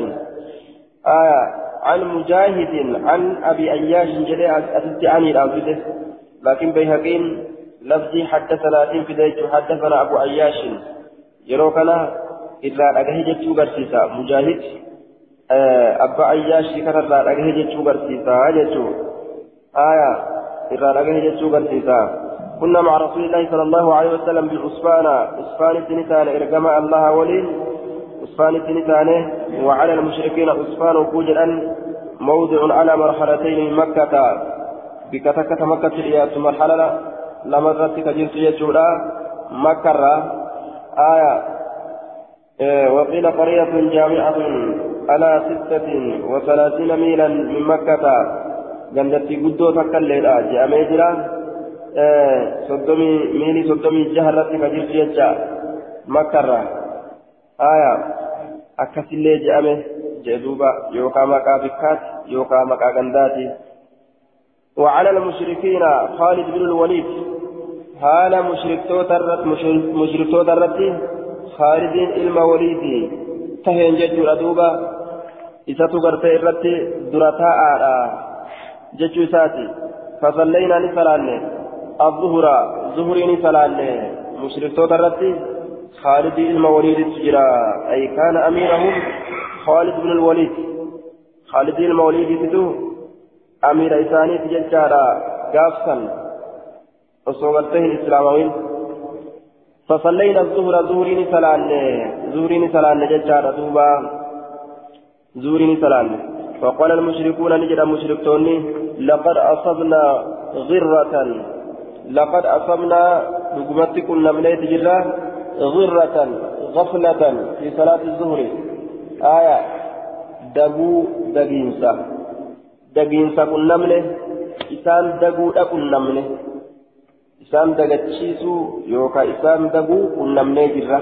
آية عن مجاهد عن أبي عياش. جلي أتت عني الأنفسة لكن بيهقين لفظي حدثنا في ذلك حدثنا أبو عياش. يروكنا إذا أجهد جتو برسيسا. مجاهد آه أبا عياش كتر أجهد جتو برسيسا. جتو آية إذا أجهد جتو برسيسا. كنا مع رسول الله صلى الله عليه وسلم بعصفان عصفان سنتان إرجما الله ولين عثمان سنتانه وعلى المشركين عثمان وجودا موضع على مرحلتين من مكة. بكتكة مكة الإياس مرحلة لما رتك جنس يجودا مكة آية إيه وقيل قرية جامعة على ستة وثلاثين ميلا من مكة جنتي قدو تكليلا جامعة جرا إيه صدمي ميلي صدمي جهرتك جنس يجا aya akkasillee je'ame jee duuba yookaan maqaa bikkaati yookaan maqaa gandaati. وعلى المشركين خالد بن الوليد. حال مشركتو ترت مشركتو ترت خالد الموليد. تهين ججو ردوبا إساتو غرتي الرت درتا آرا. ججو ساتي فصلينا نسلان الظهر ظهري نسلان مشركتو ترت خالد الموليد تجرى أي كان أميرهم خالد بن الوليد. خالد الموليد تدو أمير إساني تججارا قافسا وصوغته الإسلاموين فصلينا الظهر زورين سلان زورين سلان ججارا دوبا زورين سلان فقال المشركون نجد المشركون لقد أصبنا غرة لقد أصبنا لقمتكم نمليت جرا غرة غفلة في صلاة الظهر آية daguu dagiinsa. Dagiinsa qunnamne isaan daguudha qunnamne isaan dagachiisuu yookaan isaan daguu qunnamnee jirra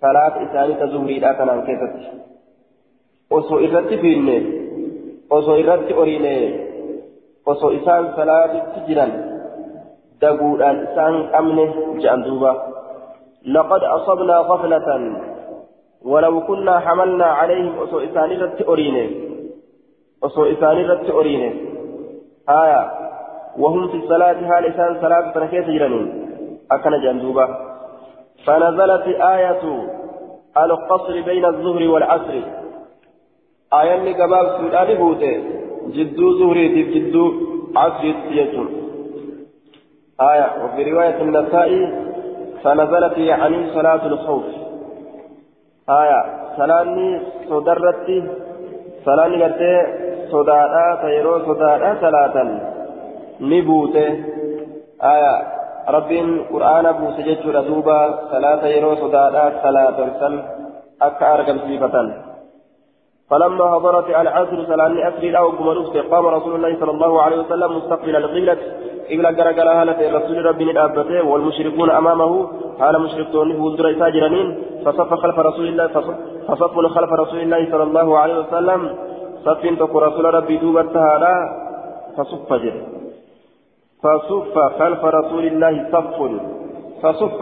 salaata isaanii ta zuhriidhaa kanaan keessatti osoo irratti fiinne osoo irratti oriine osoo isaan salaatitti jiran daguudhaan isaan qabne je'an duuba لقد أصبنا غفلة ولو كنا حملنا عليهم أسوء إسانيرة أرينه أسوء إسانيرة أرينه آية وهم في الصلاة حال إسان صلاة تركيت جرنين أكن جندوبة فنزلت آية القصر بين الظهر والعصر آية لقباب سودان بوته جدو ظهري جدو عصر يجون آية وفي رواية النسائي فنزلت يعني صلاة الخوف آية صلاني صدرتي صلاني قرتي تيرو صدادا صلاة نبوته آية ربين قرآن أبو سجد ردوبا صلاة يرو صدادا صلاة سن أكا أرقم سيفة فلما حضرت العصر صلاة أسري له قام رسول الله صلى الله عليه وسلم مستقبل القبلة قبلة قرقل هالة الرسول ربي الأبته والمشركون أمامه حال مشركون وزر ساجرين فصف خلف رسول الله فصف خلف رسول الله صلى الله عليه وسلم صف تقول رسول ربي دوبتها لا فصف جر فصف خلف رسول الله صف فصف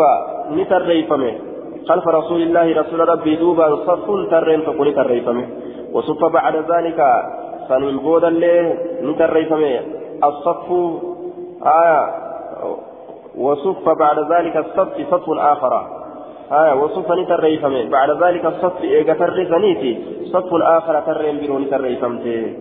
نتريفمه خلف رسول الله رسول ربي دوبا صف ترين تقول تريفمه وصف بعد ذلك سنين بودا له نتريفمه الصف آية وصف بعد ذلك الصف صف آخر آية وصف نتريفمه بعد ذلك الصف إيجا تريفنيتي. صف آخر ترين برو نتريفمته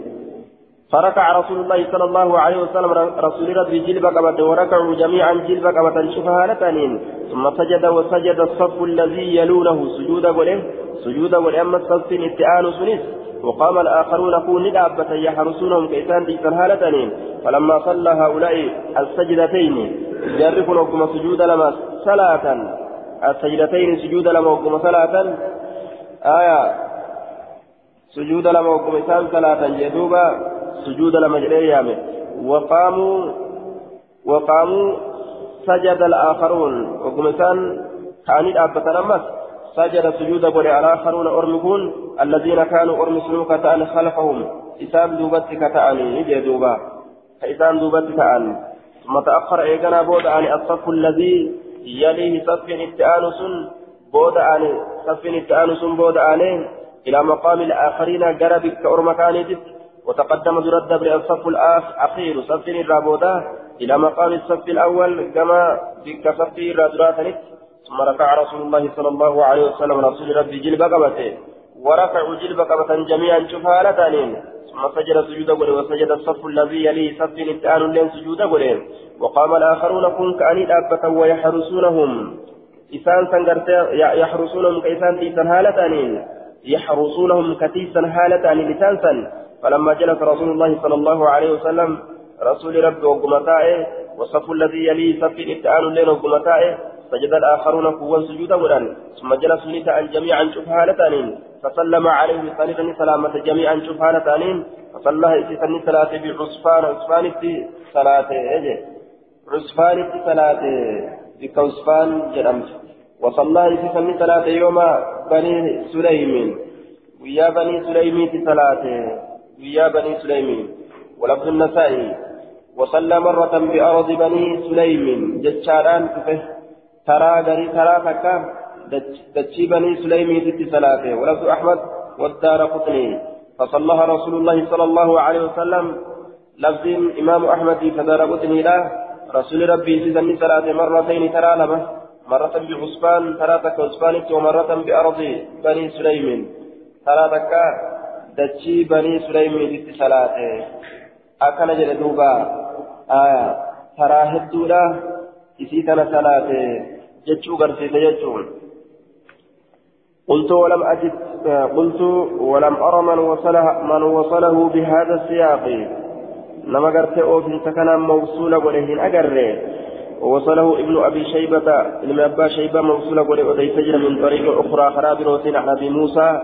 فركع رسول الله صلى الله عليه وسلم رسول ربي جلب قبته وركعوا جميعا جلب قبة شفها لتنين ثم سجد وسجد الصف الذي يلونه سجود وله سجود وله أما الصف اتآن سنس وقام الآخرون كون لدابة يحرسونهم كإسان ديسان هالتنين فلما صلى هؤلاء السجدتين جرف لكم سجود لما صلاة. السجدتين سجود لما وكم صلاة. آية سجود لما إسان صلاة جدوبا سجود لما جريامه وقاموا وقاموا سجد الآخرون. وكمسان كان أبتا نمس سجد سجود بني الآخرون أرمكون. الذين كانوا أرمسون كتأن خلفهم. إسان دوبت كتاني يجي دوبا. فإسان دوبت كتان ثم تأخر إيقنا بود عن الصف الذي يليه صف التآنس بود عن صف التآنس بود عليه إلى مقام الآخرين قربك كأرمكاني وتقدم درد دبر الصف الأخير صف الرابودا إلى مقام الصف الأول كما بك صف الرادراتنت ثم ركع رسول الله صلى الله عليه وسلم رسول ربي جلب قبته ورفعوا جلب قبة جميعا شفالتانين ثم سجد سجود قل وسجد الصف الذي يليه صف الاتآن لين سجود قل وقام الآخرون كن كأني دابة ويحرسونهم. إسان سنقرت يحرسونهم كإسان تيسان هالتانين يحرسونهم كتيسا هالتانين لسانسا فلما جلس رسول الله صلى الله عليه وسلم رسول ربي وقمتائه والصف الذي يليه صف الابتعال الليل وقمتائه سجد الآخرون قوة سجودا ودان ثم جلسوا نتاء جميعا شفها لتانين فسلم عليه صلى سلامة جميعا شفها لتانين فصلى إسسن صلاة بعصفان عصفان صلاة عصفان صلاة بكوسفان جرمت وصلى إسسن صلاة يوم بني سليم ويا بني سليم صلاة ويا بني سليم ولفظ النسائي وصلى مرة بأرض بني سليم جتشاران ترى غري ترى فكا. دتشي بني سليم ست صلاته. ولفظ أحمد والدار قطني فصلىها رسول الله صلى الله عليه وسلم. لفظ إمام أحمد فدار قطني له رسول ربي سيدني صلاة مرتين ترى مرة بعثمان ترى تك ومرة بأرض بني سليم ترى تكا dachii banii suleymiititti salaate akkana jedhe duuba taraa hedduudha isii tana salaate jechuu garsiise قلت ولم أجد قلت ولم أرى من وصله من وصله بهذا السياق. لما قرت أوفي سكنا موصولة ولهن أقره ووصله ابن أبي شيبة ابن أبا شيبة موصولة ولهن من طريق أخرى خراب روسين عن موسى.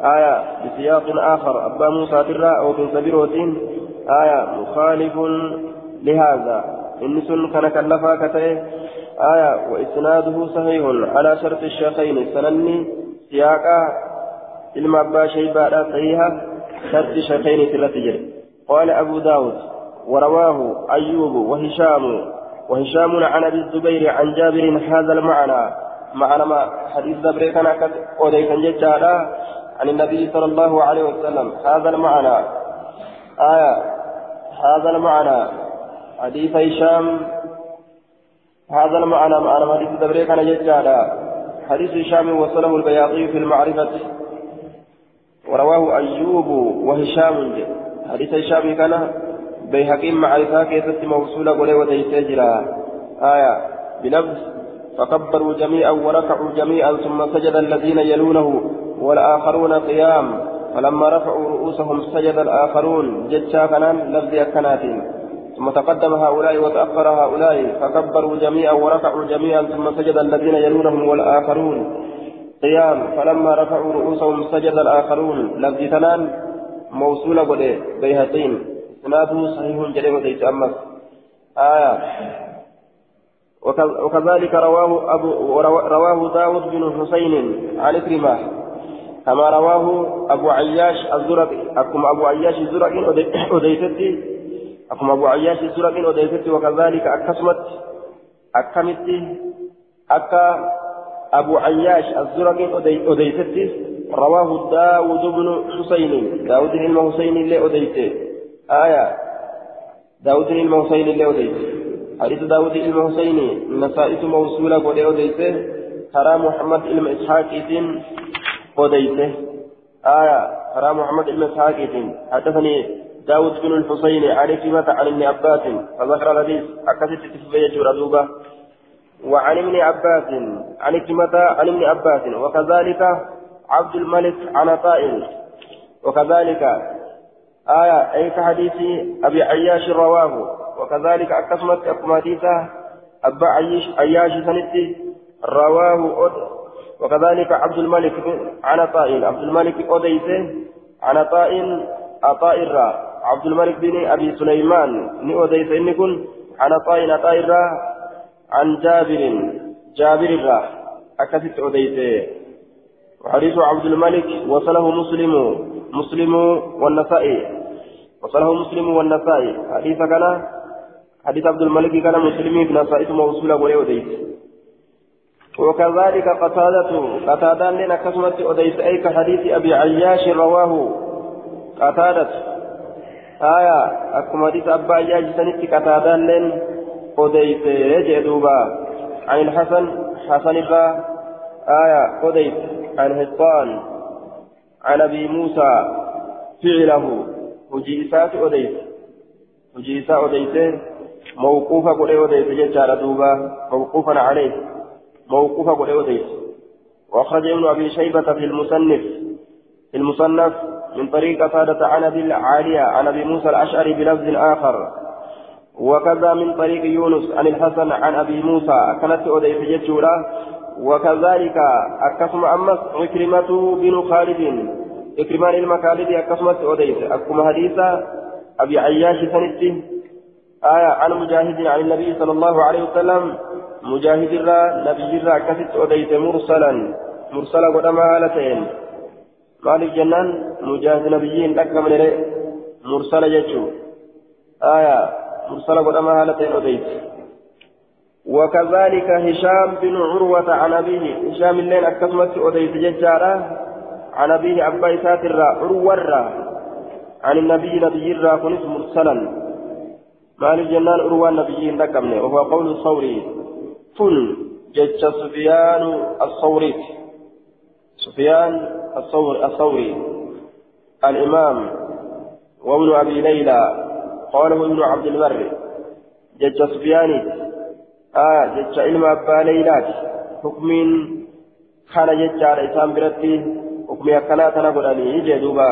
آية بسياق آخر أبا موسى ترى أو من سبيروتين آية مخالف لهذا. إن سن كان كلفا كتئ. آية وإسناده صحيح على شرط الشيخين. سنني سياقا إلما أبا شيبا صحيحة شرط الشيخين تلتجر قال أبو داود ورواه أيوب وهشام وهشام عن أبي الزبير عن جابر هذا المعنى. معنى ما حديث دبري كان ججالا عن النبي صلى الله عليه وسلم. هذا المعنى. آية. هذا المعنى. حديث هشام. هذا المعنى. معنى حديث دبري كان ججالا حديث هشام وصله البياضي في المعرفة. ورواه أيوب وهشام. حديث هشام كان بيهقين معرفة كيست موصولة قولي وديسجرا آية بلفظ فكبروا جميعا وركعوا جميعا ثم سجد الذين يلونه والآخرون قيام. فلما رفعوا رؤوسهم سجد الآخرون. جتشا كنان لفظ كنات ثم تقدم هؤلاء وتأخر هؤلاء فكبروا جميعا وركعوا جميعا ثم سجد الذين يلونهم والآخرون. قيام فلما رفعوا رؤوسهم سجد الآخرون. لفظ كنان موصولة قولي بيهقين. إسناده صحيح جريمة وديت أمس. آية. وكذلك رواه أبو رواه داود بن حسين عن كريمة كما رواه أبو عياش الزرقي أكم أبو عياش الزرقي أديتتي أكم أبو عياش الزرقي أديتتي وكذلك أكسمت أكمت أكا أبو عياش الزرقي أديتتي رواه داود بن حسين. داود بن حسين اللي أديته آية. داود بن حسين اللي أوديت حديث داود بن حسين. نسائس موصولة قد أوديت ترى محمد بن إسحاق أوديت آية. ترى محمد بن إسحاق حدثني داود بن الحسين عن كلمة عن ابن عباس فذكر الحديث. أكثت تفبية ردوبة وعن ابن عباس عن كلمة عن ابن عباس. وكذلك عبد الملك عن طائل وكذلك آية أي كحديث أبي عياش رواه. وكذلك أكسمت أكما حديثة أبا عياش عياش سنتي رواه أد. وكذلك عبد الملك عن طائن عبد الملك أديته عن طائن أطاء الراء عبد الملك بن أبي سليمان أديته إن كن عن طائن الراء عن جابر جابر الراء أكست أديته وحديث عبد الملك وصله مسلم مسلم والنسائي وصله مسلم والنسائي. حديث كان حديث عبد الملك كان مسلم في نسائي موصولة وليوديت وكذلك قتادة قتادة لنا كسمت أديت أي كحديث أبي عياش رواه قتادة. آية أكما حديث أبا عياش سنت قتادة لن أديت يجدوبا عن الحسن حسن آية أديت عن هطان عن أبي موسى فعله odeyse hojii isaa odeyse mawquufa godhee odeyse jechaadha duuba. Mawquufan caleyh mawquufa godhee odeyse وأخرج ابن أبي شيبة في المصنف في المصنف من طريق قتادة عن أبي العالية عن أبي موسى الأشعري بلفظ آخر. وكذا من طريق يونس عن الحسن عن أبي موسى. كانت أوديت جتشورا وكذلك أكسم أمس عكرمة بن خالد. إكرمان المكالب أكسمت أوديت أكما حديثا أبي عياش سنتي. آية عن مجاهد عن النبي صلى الله عليه وسلم. مجاهد الرا نبي الرا كست أوديت مرسلا. مرسلا قدما هالتين الجنان مجاهد نبيين لك من مرسلا يجو آية مرسلا قدما هالتين أوديت وكذلك هشام بن عروة عن أبيه هشام اللين أكسمت أوديت ججارة عن أبيه أبا إسات الرا عروة عن النبي نبي الرا كنس مرسلا. مال الجنان عروة النبي لكمني وهو قول الصوري. فل جج سفيان الصوري. سفيان الصوري, الصوري الإمام وابن أبي ليلى قاله ابن عبد البر جج سفيان آه جج علم أبا ليلى. حكم كان جج على إسام برتي. حكمي أكنا تنا قراني يجي دوبا.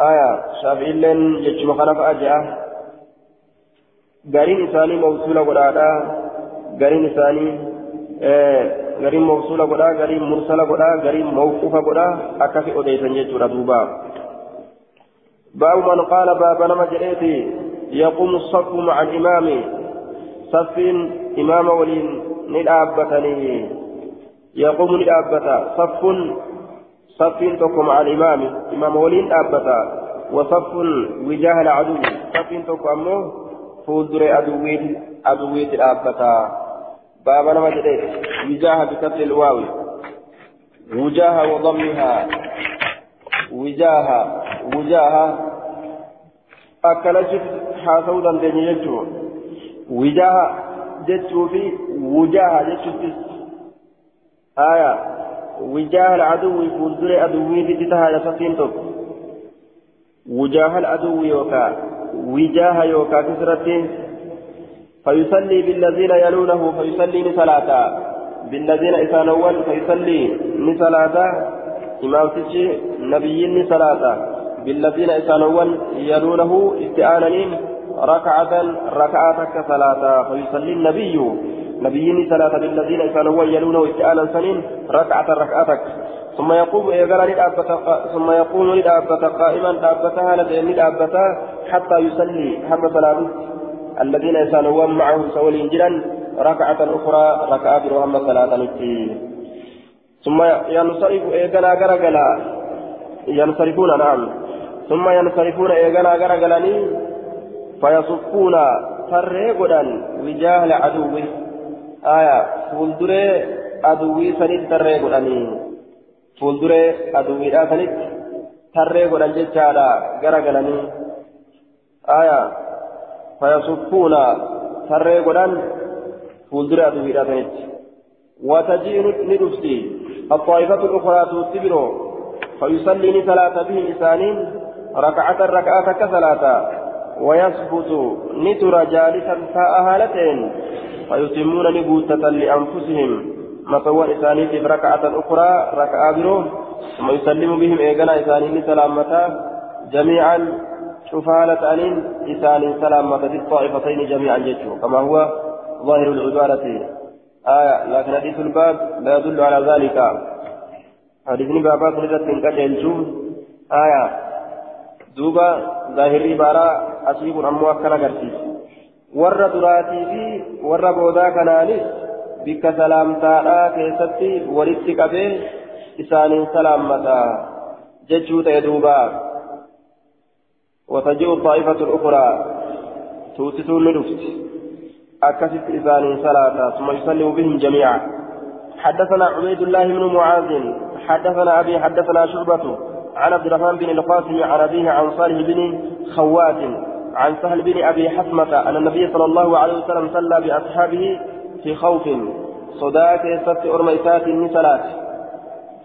آية شافعي لين يجمع خلف أجا قارين إساني موصولة قرانا قارين إساني غريم موصولة قدا غريم مرسلة قدا غريم موقوفة قدا أكفي أديسا يجور دوبا باب من قال باب نما جريتي يقوم الصف مع الإمام صف إمام ولين ندابتني يقوم ندابتا صف صف تقوم مع الإمام إمام ولين دابتا وصف وجاه العدو صف تقوم أمه فودر أدويت أدويت دابتا بابا نما جديد وجاه بكسر الواو. وجاه وضمها. وجاه وجاه. أكلت حاسو دندني جتو وجاه جتو في وجاه جتو آية. وجاه العدو فولدر أدوي لتتها لفتين توك وجاه العدو يوكا. وجاه يوكا كسرتين. فيصلي بالذين يلونه فيصلي صلاة. بالذين إسانوان فيصلي صلاة إمام تجي نبيين صلاة بالذين إسانوان يلونه استعانين ركعة ركعتك صلاة فيصلي النبي نبيين صلاة بالذين إسانوان يلونه استعانا سنين ركعة ركعتك ثم يقوم إيقال ثم يقوم لدابة قائما دابتها لدين دابتها حتى يصلي حتى صلاة الذين يسالون معه سولين جدا ركعة أخرى ركعة برهم نتي ثم ينصرف إيقنا غرقلا ينصرفون نعم. ثم ينصرفون إيقنا غرقلني فيصفون تريقدا وجاه العدو آية فولدري أدوي سنيد تريقدني فولدري أدوي لا سنيد تريقدا ججالا غرقلني آية فيصفون ترى قدان فولدر أدوي راتنت وتجيء ندفسي الطائفة الأخرى تتبرو فيصلي صلاة بهم إسانين ركعة ركعة كصلاة ويثبت نتر جالسا ساء هالتين فيتمون نبوتة لأنفسهم مطوى إسانين في ركعة أخرى ركعة برو ثم يسلم بهم إيقنا إسانين سلامتا جميعا شفالة أنين إسان سلامة في الطائفتين جميعا جيشه كما هو ظاهر العبارة آية لكن حديث الباب لا يدل على ذلك. حديث بابا سنجد من قتل آية. دوبا ظاهر العبارة أصيب أمو أكنا قرسيس ور دراتي في ور بودا كنانيس بك سلامتا كيستي ولدت قبل إسان سلامة جيشه تيدوبا وتجيء الطائفة الأخرى. توتتون لنفس أكست إذان صلاة ثم يسلم بهم جميعا. حدثنا عبيد الله بن معاذ حدثنا أبي حدثنا شعبة عن عبد الرحمن بن القاسم عن أبيه عن صالح بن خوات عن سهل بن أبي حسمة أن النبي صلى الله عليه وسلم صلى بأصحابه في خوف صداك يستفت أرميسات النسلات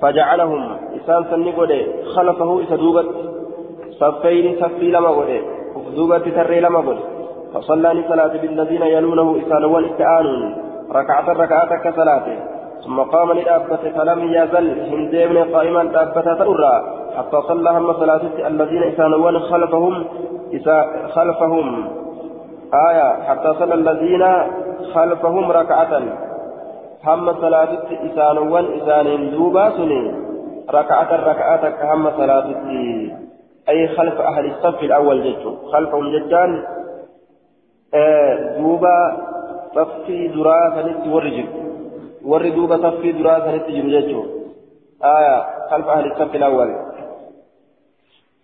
فجعلهم إسان سنقود خلفه إسدوبت صفين صفي لما غده دوبة تري لما فصلى صلاة بالذين يلونه إسان والاستعان ركعة ركعة كصلاة ثم قام للأبة فلم يزل. هندين قائما أبة تأرى حتى صلى هم صلاة الذين إسان خلفهم إسا خلفهم. آية. حتى صلى الذين خلفهم ركعة. هم صلاة إسان وان إسان دوبا سنين ركعة ركعة كهم صلاة أي خلف أهل الصف الأول جدته خلفهم جدان دوبا صفي دراسة نت ورجل ور دوبا صفي دراسة نت جدته آية خلف أهل الصف الأول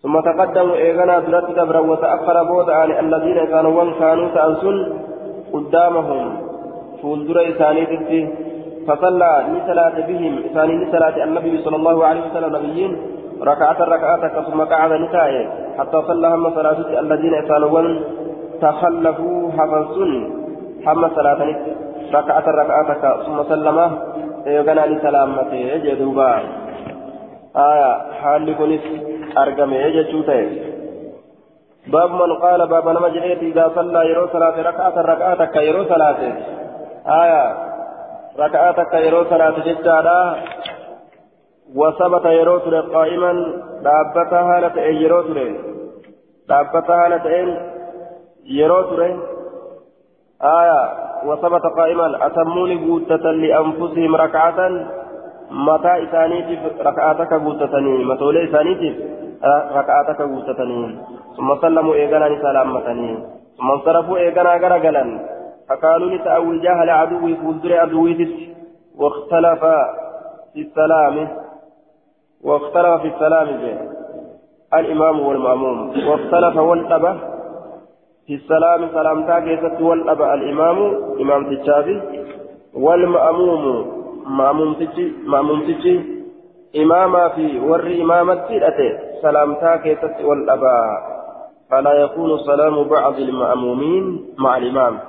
ثم تقدموا إيغانا درات دبرا وتأخر بود عن الذين كانوا كانوا تأنسون قدامهم فولدر إساني فصلى لصلاة بهم إساني لصلاة النبي صلى الله عليه وسلم نبيين ركعة ركعة ثم قعد نتاية حتى صلى هم صلاة الذين يسالون تخلفوا حفظون هم صلاة ركعة ركعة ثم سلم. يغنى لسلامته يجدوبا آية حال كنس أرقم يجدوته باب من قال باب نما جريت إذا صلى يرو صلاة ركعة ركعة يرو صلاة. آية ركعة يرو صلاة جدادا. وثبت يروتر قائما. دابتها هالة يروتر دابتها هالة يروتر آية وثبت قائما أتموني بوتة لأنفسهم ركعة متى إسانيتف ركعتك بوتتني متولي إسانيتف ركعتك بوتتني ثم سلموا إيقانا سلامتني ثم انصرفوا إيقانا غرقلا فقالوا لتأوي جاهل عدوي فولدر عدويتس واختلف في السلام واختلف في السلام جي. الإمام والمأموم واختلف والأبة في السلام سلامتا كيست والأبة الإمام إمام تجابي والمأموم مأموم تجي مأموم تجي إماما في ور إمامتي أتي سلامتا كيست والأبة فلا يكون سلام بعض المأمومين مع الإمام.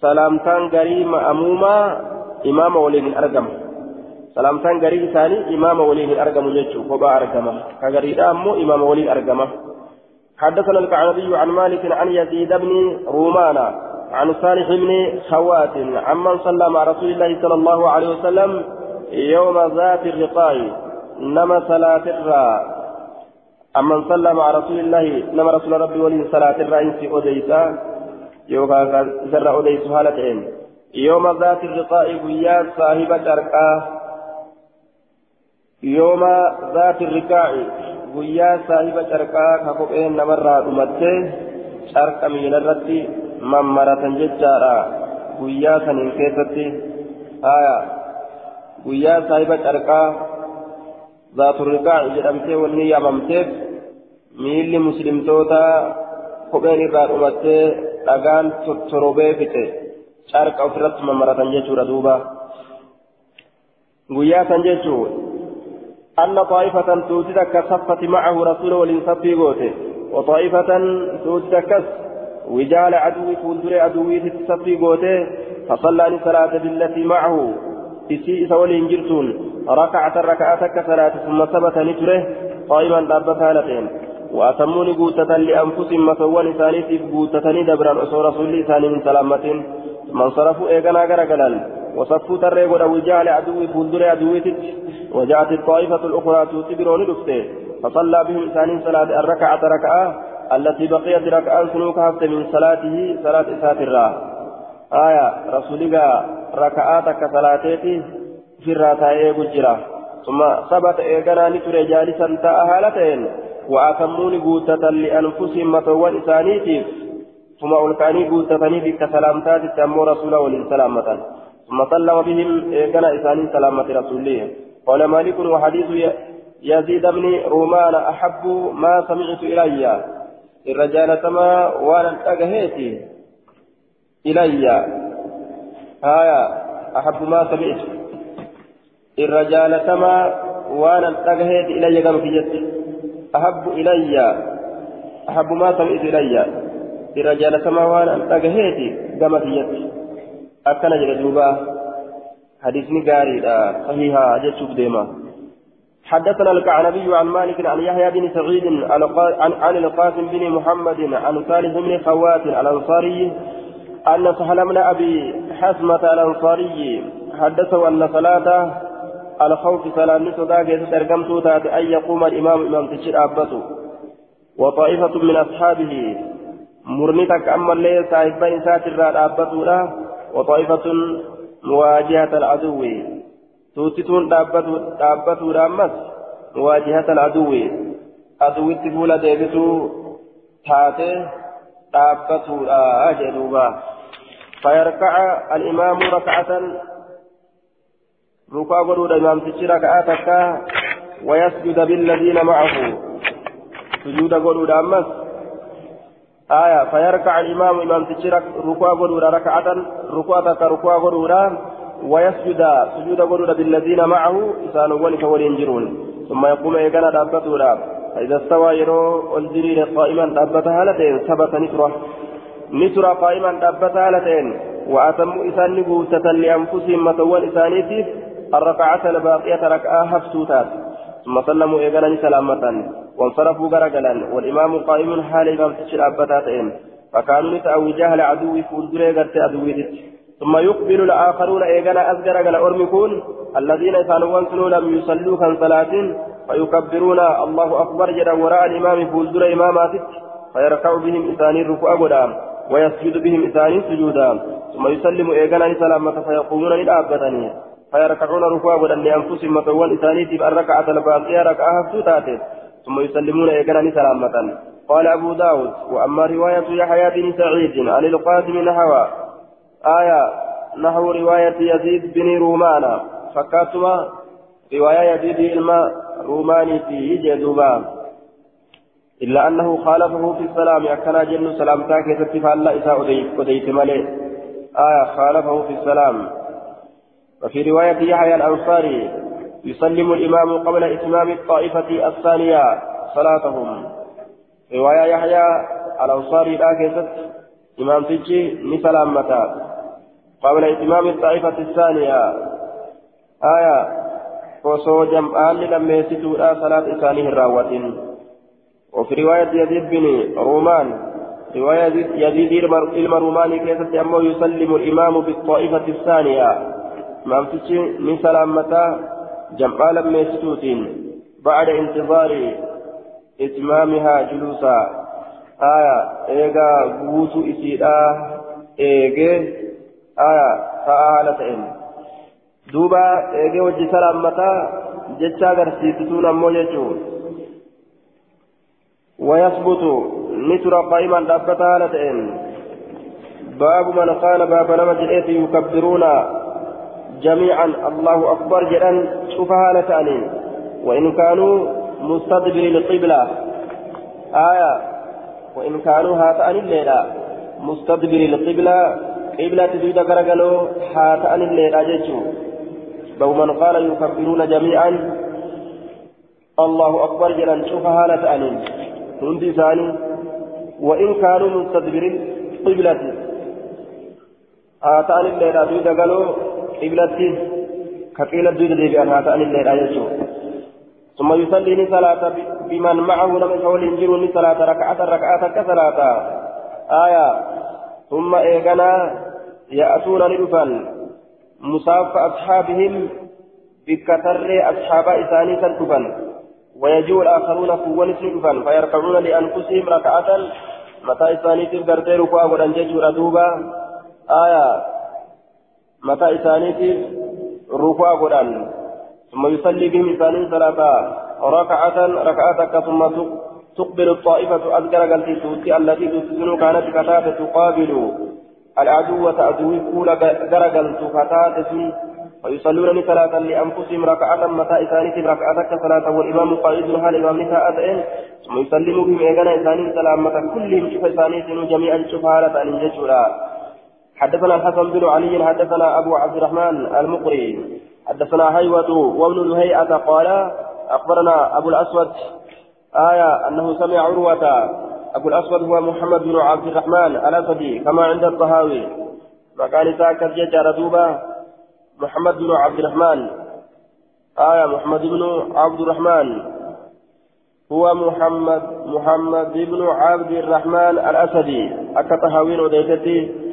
سلامتان غري مأموما إمام ولين أرقم. سلامتان غري ثاني إمام ولين أرقم يجو فبا أرقم. كغري أمو إمام ولين أرقم. حدثنا الكعنبي عن مالك عن يزيد بن رومان عن صالح بن خوات عمن صلى مع رسول الله صلى الله عليه وسلم يوم ذات الرقاء نما صلاة الرا. عمن صلى مع رسول الله نما رسول ربي ولي صلاة الرا إنسي أديسا يوكا سر أديس هالتين يوم ذات الرقاء ويا صاحب الأرقاء يوم ذات الرقاء guyyaa saahiba carqaa ka kopheen namarraa dhumattee carqa miilarratti mammaratan jechaadha guyyaa saniin keessatti haya guyyaa saahiba carqaa zaaturriqaa jedhamtee wanni yaamamteef miilli muslimtootaa kopheen irraa dhumattee dhagaan torobee fixe carqa ofirratti mammaratan jechuudha duuba guyyaa san jechuun أن طائفة توتدك صفت معه رسول ولنصفي قوته. وطائفة توتدك وجال عدو فولدر عدوي تصفي قوته فصلى صلاة بالتي معه. إسي سولين جرتون. ركعة ركعتك صلاة ثم ثبت نتره قائما دابتها لتين وأتموني قوتة لأنفسهم مسوان ثاني قوتة دبرا أسور رسول ثاني من سلامة. من صرفوا إيقنا غرقلا وصفوا تريقوا لو جعل عدوي فولدر عدوي وجاءت الطائفة الأخرى تتبرون لفته فصلى بهم ثاني صلاة الركعة ركعة التي بقيت ركعة سنوك من صلاته صلاة ساترة آية رسولك ركعاتك صلاتيتي في الراتاء بجرة ثم ثبت إيقنا نتر جالسا تأهالتين وأتموني قوتة لأنفسهم متوان إسانيتي ثم ألقاني قوتتني بك سلامتات تأمو رسوله وللسلامة. ثم سلم بهم إيقنا إساني سلامة رسوله. قال مالك وحديث يزيد بن رومان أحب ما سمعت إلي. الرجال كما وأنا أجهيتي إلي. آية أحب ما سمعت. الرجال كما وأنا أجهيت إلي كما في جدي أحب إلي. أحب ما سمعت إلي. الرجال كما وأنا أجهيتي كما في جدي أكن جلدوبا حديثني قاري صحيحة جتشوف ديما حدثنا الكعنبي عن مالك عن يحيى بن سعيد عن القاسم بن محمد عن صالح بن خوات الأنصاري أن سهل بن أبي حسمة الأنصاري حدثه أن صلاة الخوف صلاة نسودا كيست أرقمت تات أن يقوم الإمام إمام تشير أبته وطائفة من أصحابه مرنتك أما الليل صاحبين ساتر أبته وطائفة مواجهة العدو. توتتون دابتو رامس مواجهة العدو. عدو تقول ديبتو تاتي دابتو أجلوبا فيركع الإمام ركعة. ركوع قدود الإمام تشي ركعتك ويسجد بالذين معه. سجود قدود أمس آية فيركع الإمام إمام تشرك ركوع غدورا ركعة ركوع ركوع غدورا ويسجد سجود غدورا بالذين معه إسان ولك ولينجرون ثم يقوم إيقانا دابتورا. فإذا استوى يرو الجرين قائما دابتها لتين ثبت نترة. نترة قائما دابتها لتين وأتموا إسان نبوتة لأنفسهم متوان إسانيتي الركعة الباقية ركعة هفتوتات ثم سلموا إيقانا سلامة وانصرفوا غرقلا والإمام قائم حال إمام تشر أبتاتين فكانوا نتأوي جهل عدو فولدري غرت أدويتت ثم يقبل الآخرون إيغانا أزجر غلا أرمكون الذين كانوا سنوا لم يصلوا كان صلاة. فيكبرون الله أكبر جدا وراء الإمام فولدر إماماتت فيركع بهم إساني الركوع غدا ويسجد بهم إساني سجودا. ثم يسلم إيقانا سلامة فيقومون للآبتني فيركعون ركوعا ودن لأنفسهم مطول إساني تبقى الركعة الباقية ركعة هفتوتات ثم يسلمون إيقانا سلامة قال أبو داود وأما رواية يحيى بن سعيد عن القاسم نحو آية نحو رواية يزيد بن رومان فكاتما رواية يزيد الماء روماني في جدوبا إلا أنه خالفه في السلام أكنا جن سلام تاكي ستفعل إساء أديت ملي. آية خالفه في السلام. وفي رواية يحيى الأنصاري يسلم الإمام قبل إتمام الطائفة الثانية صلاتهم. رواية يحيى الأنصاري لا كيست. إمام تجي نسلام متى قبل إتمام الطائفة الثانية. آية. وصو جمعان لما يسدوا صلاة إسانه الراوة وفي رواية يزيد بن رومان. رواية يزيد المروماني كيف أمه يسلم الإمام بالطائفة الثانية. ما فتشي من سلامة جمع لما بعد انتظار إتمامها جلوسا. آية إيغا بوتو إسيدا إيغي آية فآلة دوبا إيغي وجه سلامة جتشا غرسيتتون أمو جتشون ويثبت نتر قائما دابتا لتئن باب من قال باب نمج يكبرون جميعا. الله أكبر جدا. شوفها لتأنين وإن كانوا مستدبر القبلة آية. وإن كانوا هاتأن الليلة مستدبر القبلة قبلة. تزيد كرقلو هاتأن الليلة جيشو. باب من قال يكبرون جميعا. الله أكبر جدا شوفها لتأنين hundi isaanii وإن كانوا مستدبرين قبلتي هاتان الليلة دويدا قالوا قبلتي كقيلة دويدا ديبئا هاتان الليلة يجو ثم يصلي صلاة بمن معه لم يقول إنجيل صلاة ركعة ركعة كصلاة آية ثم إيقنا يأتون لدفن مصاف أصحابهم بكثر أصحاب إساني سنتفن ويجيء الآخرون قوة سنفا فيركعون لأنفسهم ركعة متى إسانيتف قرتي ركوع ودن جيجور دوبا آية متى إسانيتف ركوع ودن ثم يصلي بهم إسانين صلاة ركعة ركعة ثم تقبل الطائفة. أذكر قلتي توتي التي تسجن كانت كتابة تقابل. العدو عدوي كولا غرقل تكتابة ويصلون صلاة لأنفسهم ركعة متى إسانيت ركعة كصلاة والإمام قائد لها الإمام نساء ثم يسلم بهم إيقنا إسانين سلامة كلهم شوف إسانيت جميعا شوف هالة أن يجتشوا حدثنا الحسن بن علي حدثنا أبو عبد الرحمن المقري حدثنا هيوة وابن الهيئة قال أخبرنا أبو الأسود آية أنه سمع عروة أبو الأسود هو محمد بن عبد الرحمن الأسدي كما عند الطهاوي. مكان ساكت ججار دوبا محمد بن عبد الرحمن. آية محمد بن عبد الرحمن. هو محمد محمد بن عبد الرحمن الأسدي. أكتهاوين وديتتي.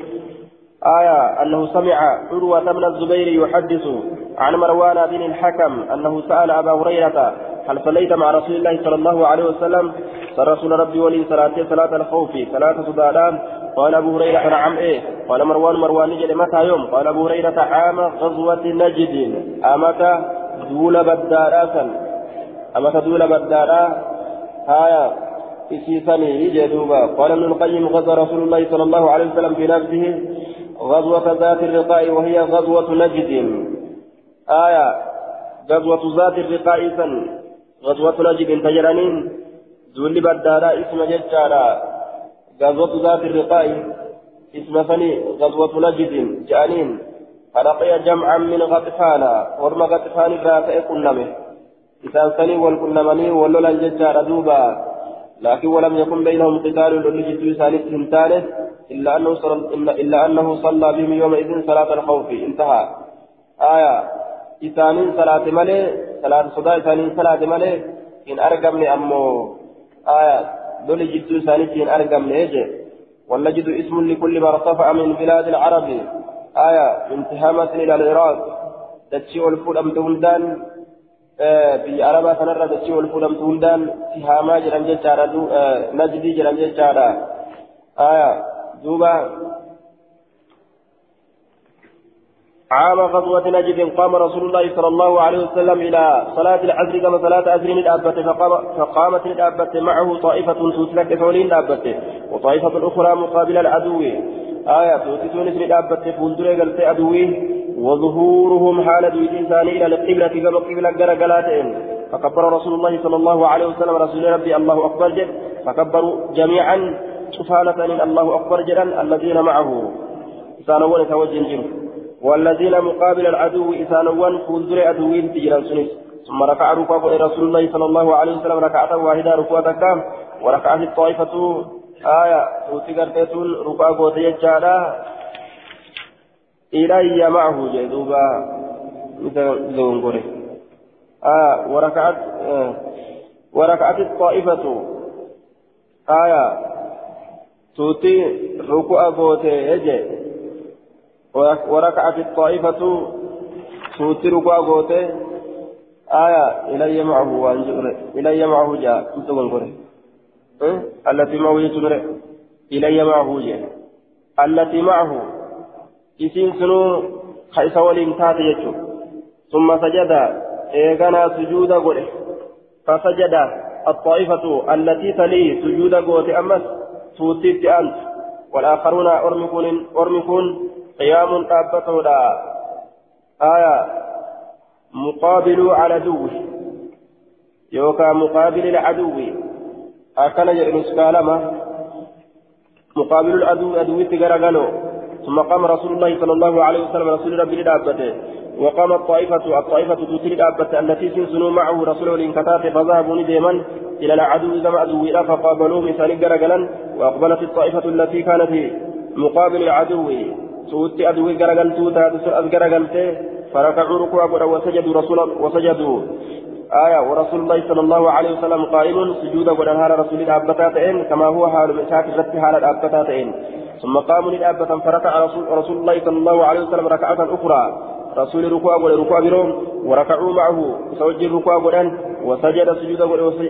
آية أنه سمع عروة بن الزبير يحدث عن مروان بن الحكم أنه سأل أبا هريرة هل صليت مع رسول الله صلى الله عليه وسلم؟ رسول ربي ولي صلاة صلاة الخوف صلاة صدادان قال أبو هريرة نعم إيه. قال مروان مروان نجد متى يوم؟ قال أبو هريرة عام غزوة نجد. أمتى دول بدارا أمتى دول بدارا هايا إسيسني يجدوبا قال ابن القيم غزا رسول الله صلى الله عليه وسلم في نفسه. غزوة ذات الرقاء وهي غزوة نجد. آية غزوة ذات الرقاء سن غزوة نجد تجرانين دول بدارا إسم ججارا غزوة ذات الرقاء إسم فني غزوة نجد جانين فلقي جمعا من غطفان ورم غطفان الرافع كلمه إذا سني والكلمني ولولا الججار دوبا. لكن ولم يكن بينهم قتال لجد ثالث ثاني إلا أنه صلى إلا أنه صلى بهم يومئذ صلاة الخوف. انتهى. آية. إثانين صلاة ملي صلاة صداء إثانين صلاة ملي إن أرقمني أمو. آية. دول جدو ثانيتين أرقم نيجي والنجد اسم لكل ما ارتفع من بلاد العرب. آية. انتهامة إلى العراق. تتشي الفلم تولدان biyya arabaa kanarra dachee wal fuudhamtu hundaan tihaamaa jedhan jechaadha najdii jedhan jechaadha aya دوبا. عام غزوة نجد قام رسول الله صلى الله عليه وسلم إلى صلاة العصر كما صلاة عصر الأبت فقام فقامت الأبت معه طائفة تسلك ثولين الأبت وطائفة أخرى مقابل العدو. آية اسم الأبت فولدر قلت أدوي وظهورهم حال دوي الإنسان إلى القبلة كما قبلة قرقلاتين فكبر رسول الله صلى الله عليه وسلم رسول ربي الله أكبر فكبروا جميعا. شفالة الله أكبر جدا الذين معه. إسانوان توجه والذين مقابل العدو إسانوان فولدر أدوين تجران سنس. ثم ركع ركوع رسول الله صلى الله عليه وسلم. ركعة واحدة ركوع تكام. وركعت الطائفة. آية. توتي قرتيتون ركوع قوت يجعلا إلي معه جدوبا مثل زونغوري آه وركعت آه. وركعت الطائفة. آية. توتي ركوع قوت يجي وركعت الطائفة توتي ركوع قوت آية إلي معه وانجر إلي معه جاء زونغوري التي معه يتمر إلي معه جاء التي معه ka isa waliin taate jechuun summa sajada eeganaa sujuuda godhe fasajada الطائفة التي تلي سجود قوت أمس توتيت أنت والآخرون أرمكون أرمكون قيام أبته لا آية مقابل على عدو يوكا مقابل العدو أكن يرنس كالما مقابل العدو عدو تجرى ثم قام رسول الله صلى الله عليه وسلم رسول ربي لدابته. وقام الطائفة الطائفة تتري دابته التي سنسنوا معه رسول الانكتات فذهبوا نديما إلى العدو كما عدو فقابلوه مثال جرجلا وأقبلت الطائفة التي كانت مقابل العدو. سوت عدو جرجل توتا تسأل جرجلته فركعوا ركوعا وسجدوا رسول وسجدوا. آية ورسول الله صلى الله عليه وسلم قائم سجودا ودن رسول الأبتاتين كما هو حال مساك رت حال الأبتاتين ثم قاموا للأبة فركع رسول, رسول الله صلى الله عليه وسلم ركعة أخرى. رسول ركوع وركوع بروم وركعوا معه سوج الركوع ودن وسجد سجودا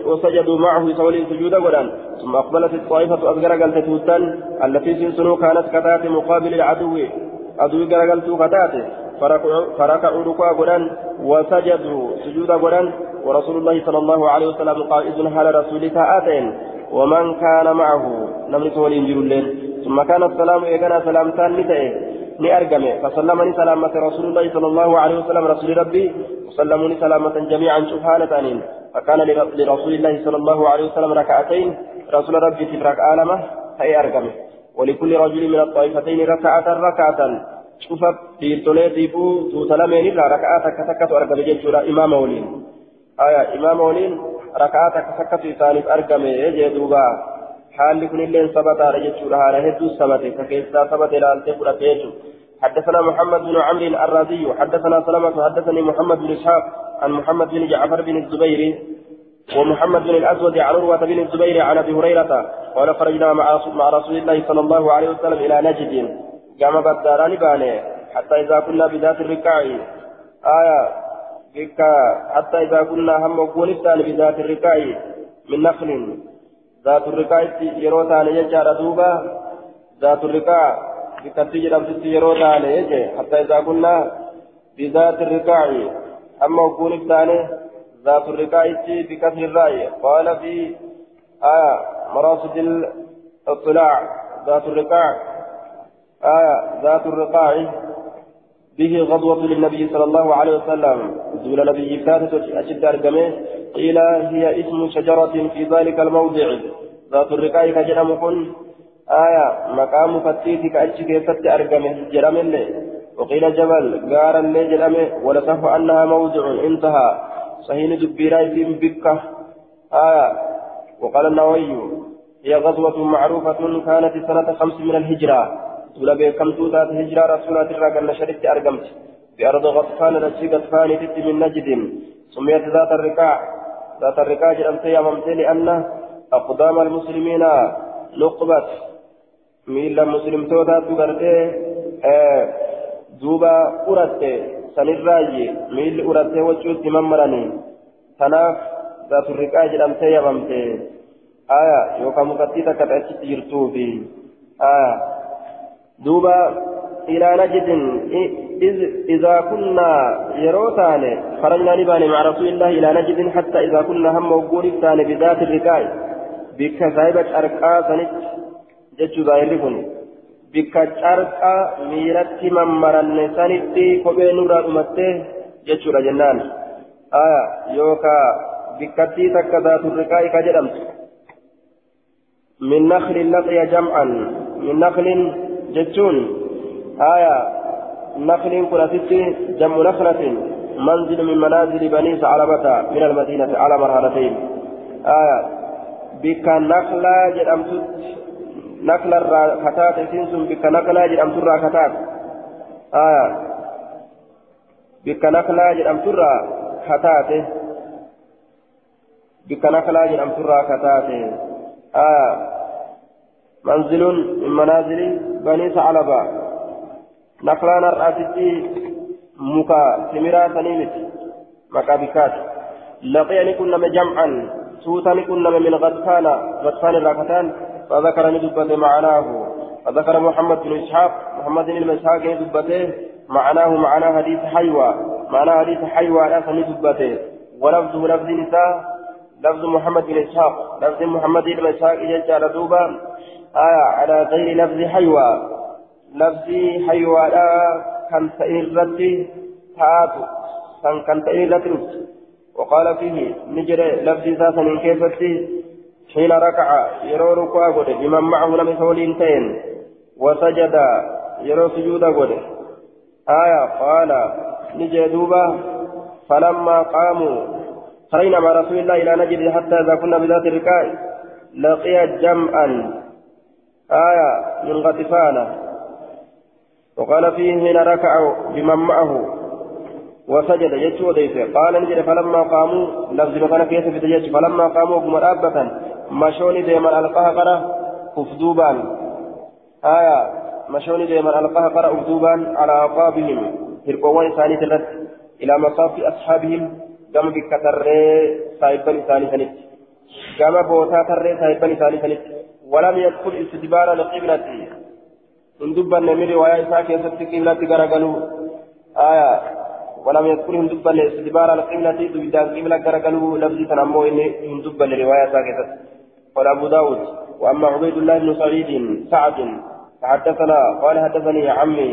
وسجدوا معه سولي سجودا ودن ثم أقبلت الطائفة أصغر قلت توتان التي سنسنوا كانت كتات مقابل العدو. عدو قلت كتات فركعوا ركوع ودن وسجدوا سجودا ودن ورسول الله صلى الله عليه وسلم قائد على رسول آتين. ومن كان معه نملك ولي الليل. ثم كان السلام إيقنا سلامتان نتئه نأرقمه فسلمني سلامة رسول الله صلى الله عليه وسلم رسول ربي وسلموني سلامة جميعا سبحانة آنين فكان لرسول الله صلى الله عليه وسلم ركعتين رسول ربي في ركعة آلمة هي أرقمه. ولكل رجل من الطائفتين ركعة ركعة. شوف في توليتيبو توتلمين إلا ركعة كتكت أرقمه جيشورا إمام ولين آية إمام ولين ركعة كتكت إسانف أرقمه يجدوبا حال كن اللين ثبت على جتشورا على هدو ثبت فكيسا ثبت إلى أن تقول حدثنا محمد بن عمرو الرازي حدثنا سلمة حدثني محمد بن إسحاق عن محمد بن جعفر بن الزبير ومحمد بن الأسود عن عروة بن الزبير عن أبي هريرة قال خرجنا مع رسول الله صلى الله عليه وسلم إلى نجد قام بداران باني حتى إذا كنا بذات الركاع آية حتى إذا كنا هم وكون بذات الركاع من نخل ذات الرقاء يرو تاني يجار دوبا ذات الرقاء بكتي جرمت يرو تاني يجي حتى إذا كنا بذات الرقاء أما وكون الثاني ذات الرقاء بكسر الرأي قال في آية مراصد الاطلاع ذات الرقاع آية ذات الرقاع به غضوة للنبي صلى الله عليه وسلم. دول نبي كانت أشد أرقمه. قيل هي اسم شجرة في ذلك الموضع. ذات الرقاء كجرم كن. آية مقام فتيتك أجي كيست أرقمه. جرم اللي. وقيل جبل قارا اللي جرمه ولصف أنها موضع انتهى. صحيح دبيرا في بكة آية وقال النووي هي غزوة معروفة كانت سنة خمس من الهجرة. تولى بكم توتات هجرة رسولات الرقم شريت أرقمت بأرض غطفان نجي غطفان تت من نجد سميت ذات الرقاع ذات الرقاع جرمت يا ممتي لأن أقدام المسلمين نقبت ميلا مسلم توتا تغرتي آه دوبا أرتي سنراجي ميل أرتي وجوت ممرني تناف ذات الرقاع جرمت يا ممتي آية يوكا مكتيتا كتأتي جرتوبي آية دوبا إلى نجد إذا كنا يروتان خرجنا نبان مع رسول الله إلى نجد حتى إذا كنا هم وقول بذات الركاء بك سايبة أرقا سنت جتشو ظاهر كن bikka carqa miiratti mammaranne sanitti kophee nurraa dhumatte jechuudha jennaan aya yookaa bikkattii takka zaaturriqaa'i ka jedhamtu min naklin laqiya jam'an min aya naklin kun asitti jam'u naklatin منزل من منازل بني ثعلبة من المدينة على مرحلتين آية بك نخلة جرمتت نقل الراكتات سنسن بك نقلا جرام ترى كتات آية بك نقلا جرام ترى كتات بك نقلا جرام ترى كتات آية منزل من منازل بني ثعلبة نقلا نرأتي مكا سمرا سنيمت مكا بكات لقيني كنا جمعا سوتني كنا من غطفان غطفان الراكتان فذكر ندبته معناه فذكر محمد بن إسحاق محمد بن إسحاق ندبته معناه معنى حديث حيوى معنى حديث حيوى لا ندبته ولفظه لفظ نساء لفظ محمد بن إسحاق لفظ محمد بن إسحاق جل دوبا آية على غير لفظ حيوى. لفظ حيوى لا كان سئرتي تاتو. كان كان سئرتي وقال فيه نجري لفظ ذات كيفتي حين ركع يرو ركوع قد بمن معه لم يسولين تين وسجد يرو سجود قد. آية قال نجي دوبا فلما قاموا خرجنا مع رسول الله إلى نجد حتى إذا كنا بذات الركاء لقي جمعا آية من غطفانة وقال فيه حين ركعوا بمن معه وسجد يجو ديسه قال نجد فلما قاموا لفظ كان كيف في فلما قاموا قم رابة مشوني ديما القهقرة أفدوبان. آية مشوني ديما القهقرة أفدوبان على أعقابهم. هرقوان ثاني ثلاث إلى مصاف أصحابهم. كما بكتر سايبا ثاني ثالث كما بوتا تر سايبا ثاني ثالث ولم يدخل استدبار القبلة من دبا نمر ويا إساك يسد قبلة غرقلوا آية. ولم يذكرهم دبا استدبار القبلة دبا قبلة غرقلوا لفظ تنمو إن دبا لرواية ساكتة قال أبو داود وأما عبيد الله بن سعيد سعد فحدثنا قال حدثني عمي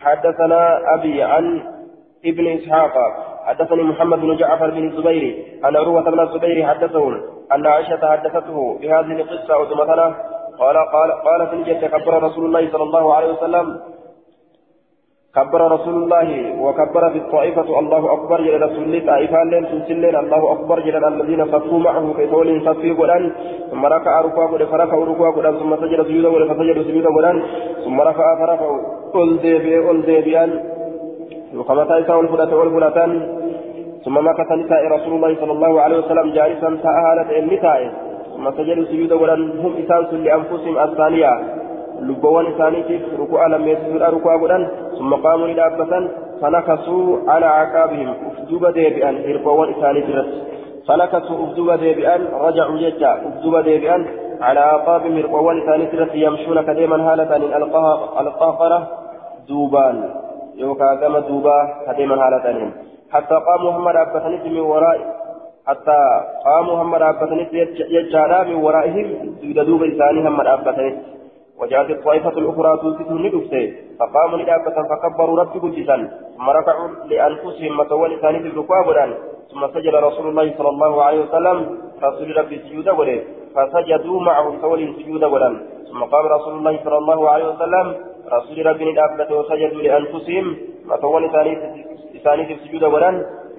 حدثنا أبي عن ابن إسحاق حدثني محمد بن جعفر بن الزبير أن عروة بن الزبير حدثهم أن عائشة حدثته بهذه القصة وثمثنا قال قال قال في الجنة كبر رسول الله صلى الله عليه وسلم. كبر رسول الله وكبر في الطائفة الله أكبر جل رسول طائفة لين سلسلين الله أكبر جل الذين صفوا معه كيتول صفي قدان ثم ركع ركوع قد فركع ركوع قدان ثم سجد سجودا قد فسجد سجودا قدان ثم رفع فرفع قل ديبي قل ديبيان وكما تايسا والفلة والفلتان ثم مكث نساء رسول الله صلى الله عليه وسلم جالسا تأهالة النساء. ثم سجدوا سجودا قدان هم إسانس لأنفسهم الثانية. لبوان إسانيتيف ركوع لم يسجد ركوع قدان ثم قاموا لدابة فنكسوا على عقابهم. أفدوب ديبئا. هربوان إسانيتيف فنكسوا أفدوب ديبئا. رجعوا جدا. أفدوب ديبئا. على عقابهم هربوان إسانيتيف يمشون كديما هالة القهقرة دوبان يوكا كما دوبا كديما هالة حتى قاموا هم دابة من وراء حتى قاموا هم دابة يجعل من ورائهم دوب إساني هم دابة وجاءت الطائفة الأخرى توسد ندفته. فقاموا لدابة فكبروا ربي قدسا ثم ركعوا لأنفسهم متولي ثاني الركوع ثم سجد رسول الله صلى الله عليه وسلم رسول ربي سجود وله. فسجدوا معه تولي سجود ولا ثم قام رسول الله صلى الله عليه وسلم رسول ربي لدابة وسجدوا لأنفسهم. متولي ثاني سجود ولا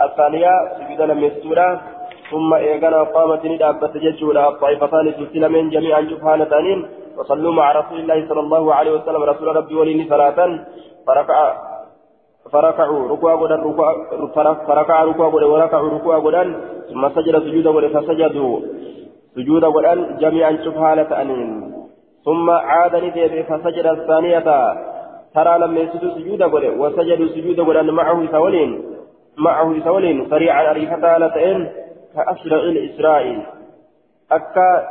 الثانية سجود لم يسجدا ثم إيقنا قامت لدابة ججولا الطائفتان سلسلة جميعا جبهان ثانين وصلوا مع رسول الله صلى الله عليه وسلم. رسول ربي ولي صلاة. فركع فركعوا ركوع غدا فركع ركوع غدا وركعوا ركوع غدا. ثم سجد سجود غدا فسجدوا. سجود غدا جميعا شبهالة أنين ثم عاد ندب فسجد الثانية. ترى لما يسجد سجود غدا وسجدوا سجود غدا معه ثولين معه ثولين سريعا أريفة لتئن كأسرع الإسرائيل. أكا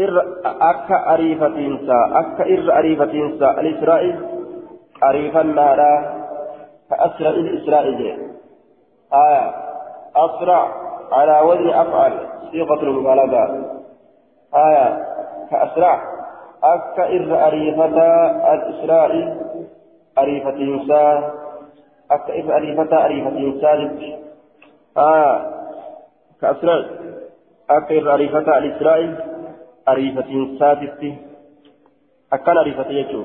إر أكا أريفتينسا أكا إر أريفتينسا الإسرائيل أريفا نارا كأسرع الإسرائيل. آية أسرع على وزن أفعل صيغة المبالغة. آية كأسرع. أكا إر أريفتا الإسرائيل أريفتينسا أكا إر أريفتا أريفتينسا آية كأسرع أكا إر أريفتا الإسرائيل أريفتين ساتتي أكن أريفتي يجو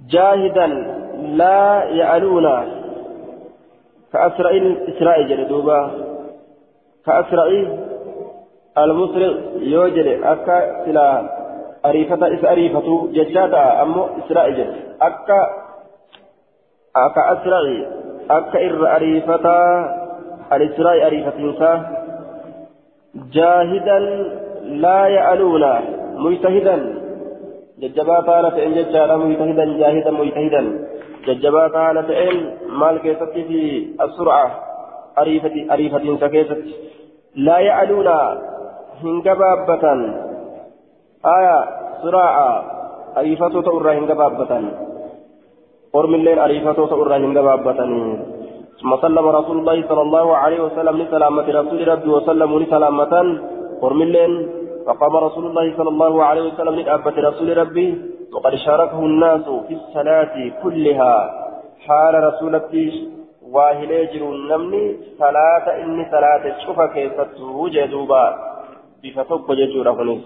جاهدا لا يعلون كأسرائيل إسرائيل جلدوبا كأسرائيل المسرع يوجد أكا سلا أريفة إس أريفة ججاتا أمو إسرائيل أكا أكا أسرائيل أكا إر أريفة الإسرائيل أريفة جاهدا لا يعلون مجتهدا ججبا تعالى فإن ججارا مجتهدا جاهدا مجتهدا ججبا تعالى فإن مال كيست في السرعة أريفة أريفة سكيست لا يعلون هنجبابة آية سرعة أريفة تؤرى هنجبابة قرم الليل أريفة تؤرى هنجبابة ثم سلم رسول الله صلى الله عليه وسلم لسلامة رسول ربي وسلم لسلامة. قرم الليل فقام رسول الله صلى الله عليه وسلم لأبة رسول ربي. وقد شاركه الناس في الصلاة كلها. حال رسولتي واهلي جرو النمني صلاة إني صلاة وجدوبا بفتوك ججورا هنيس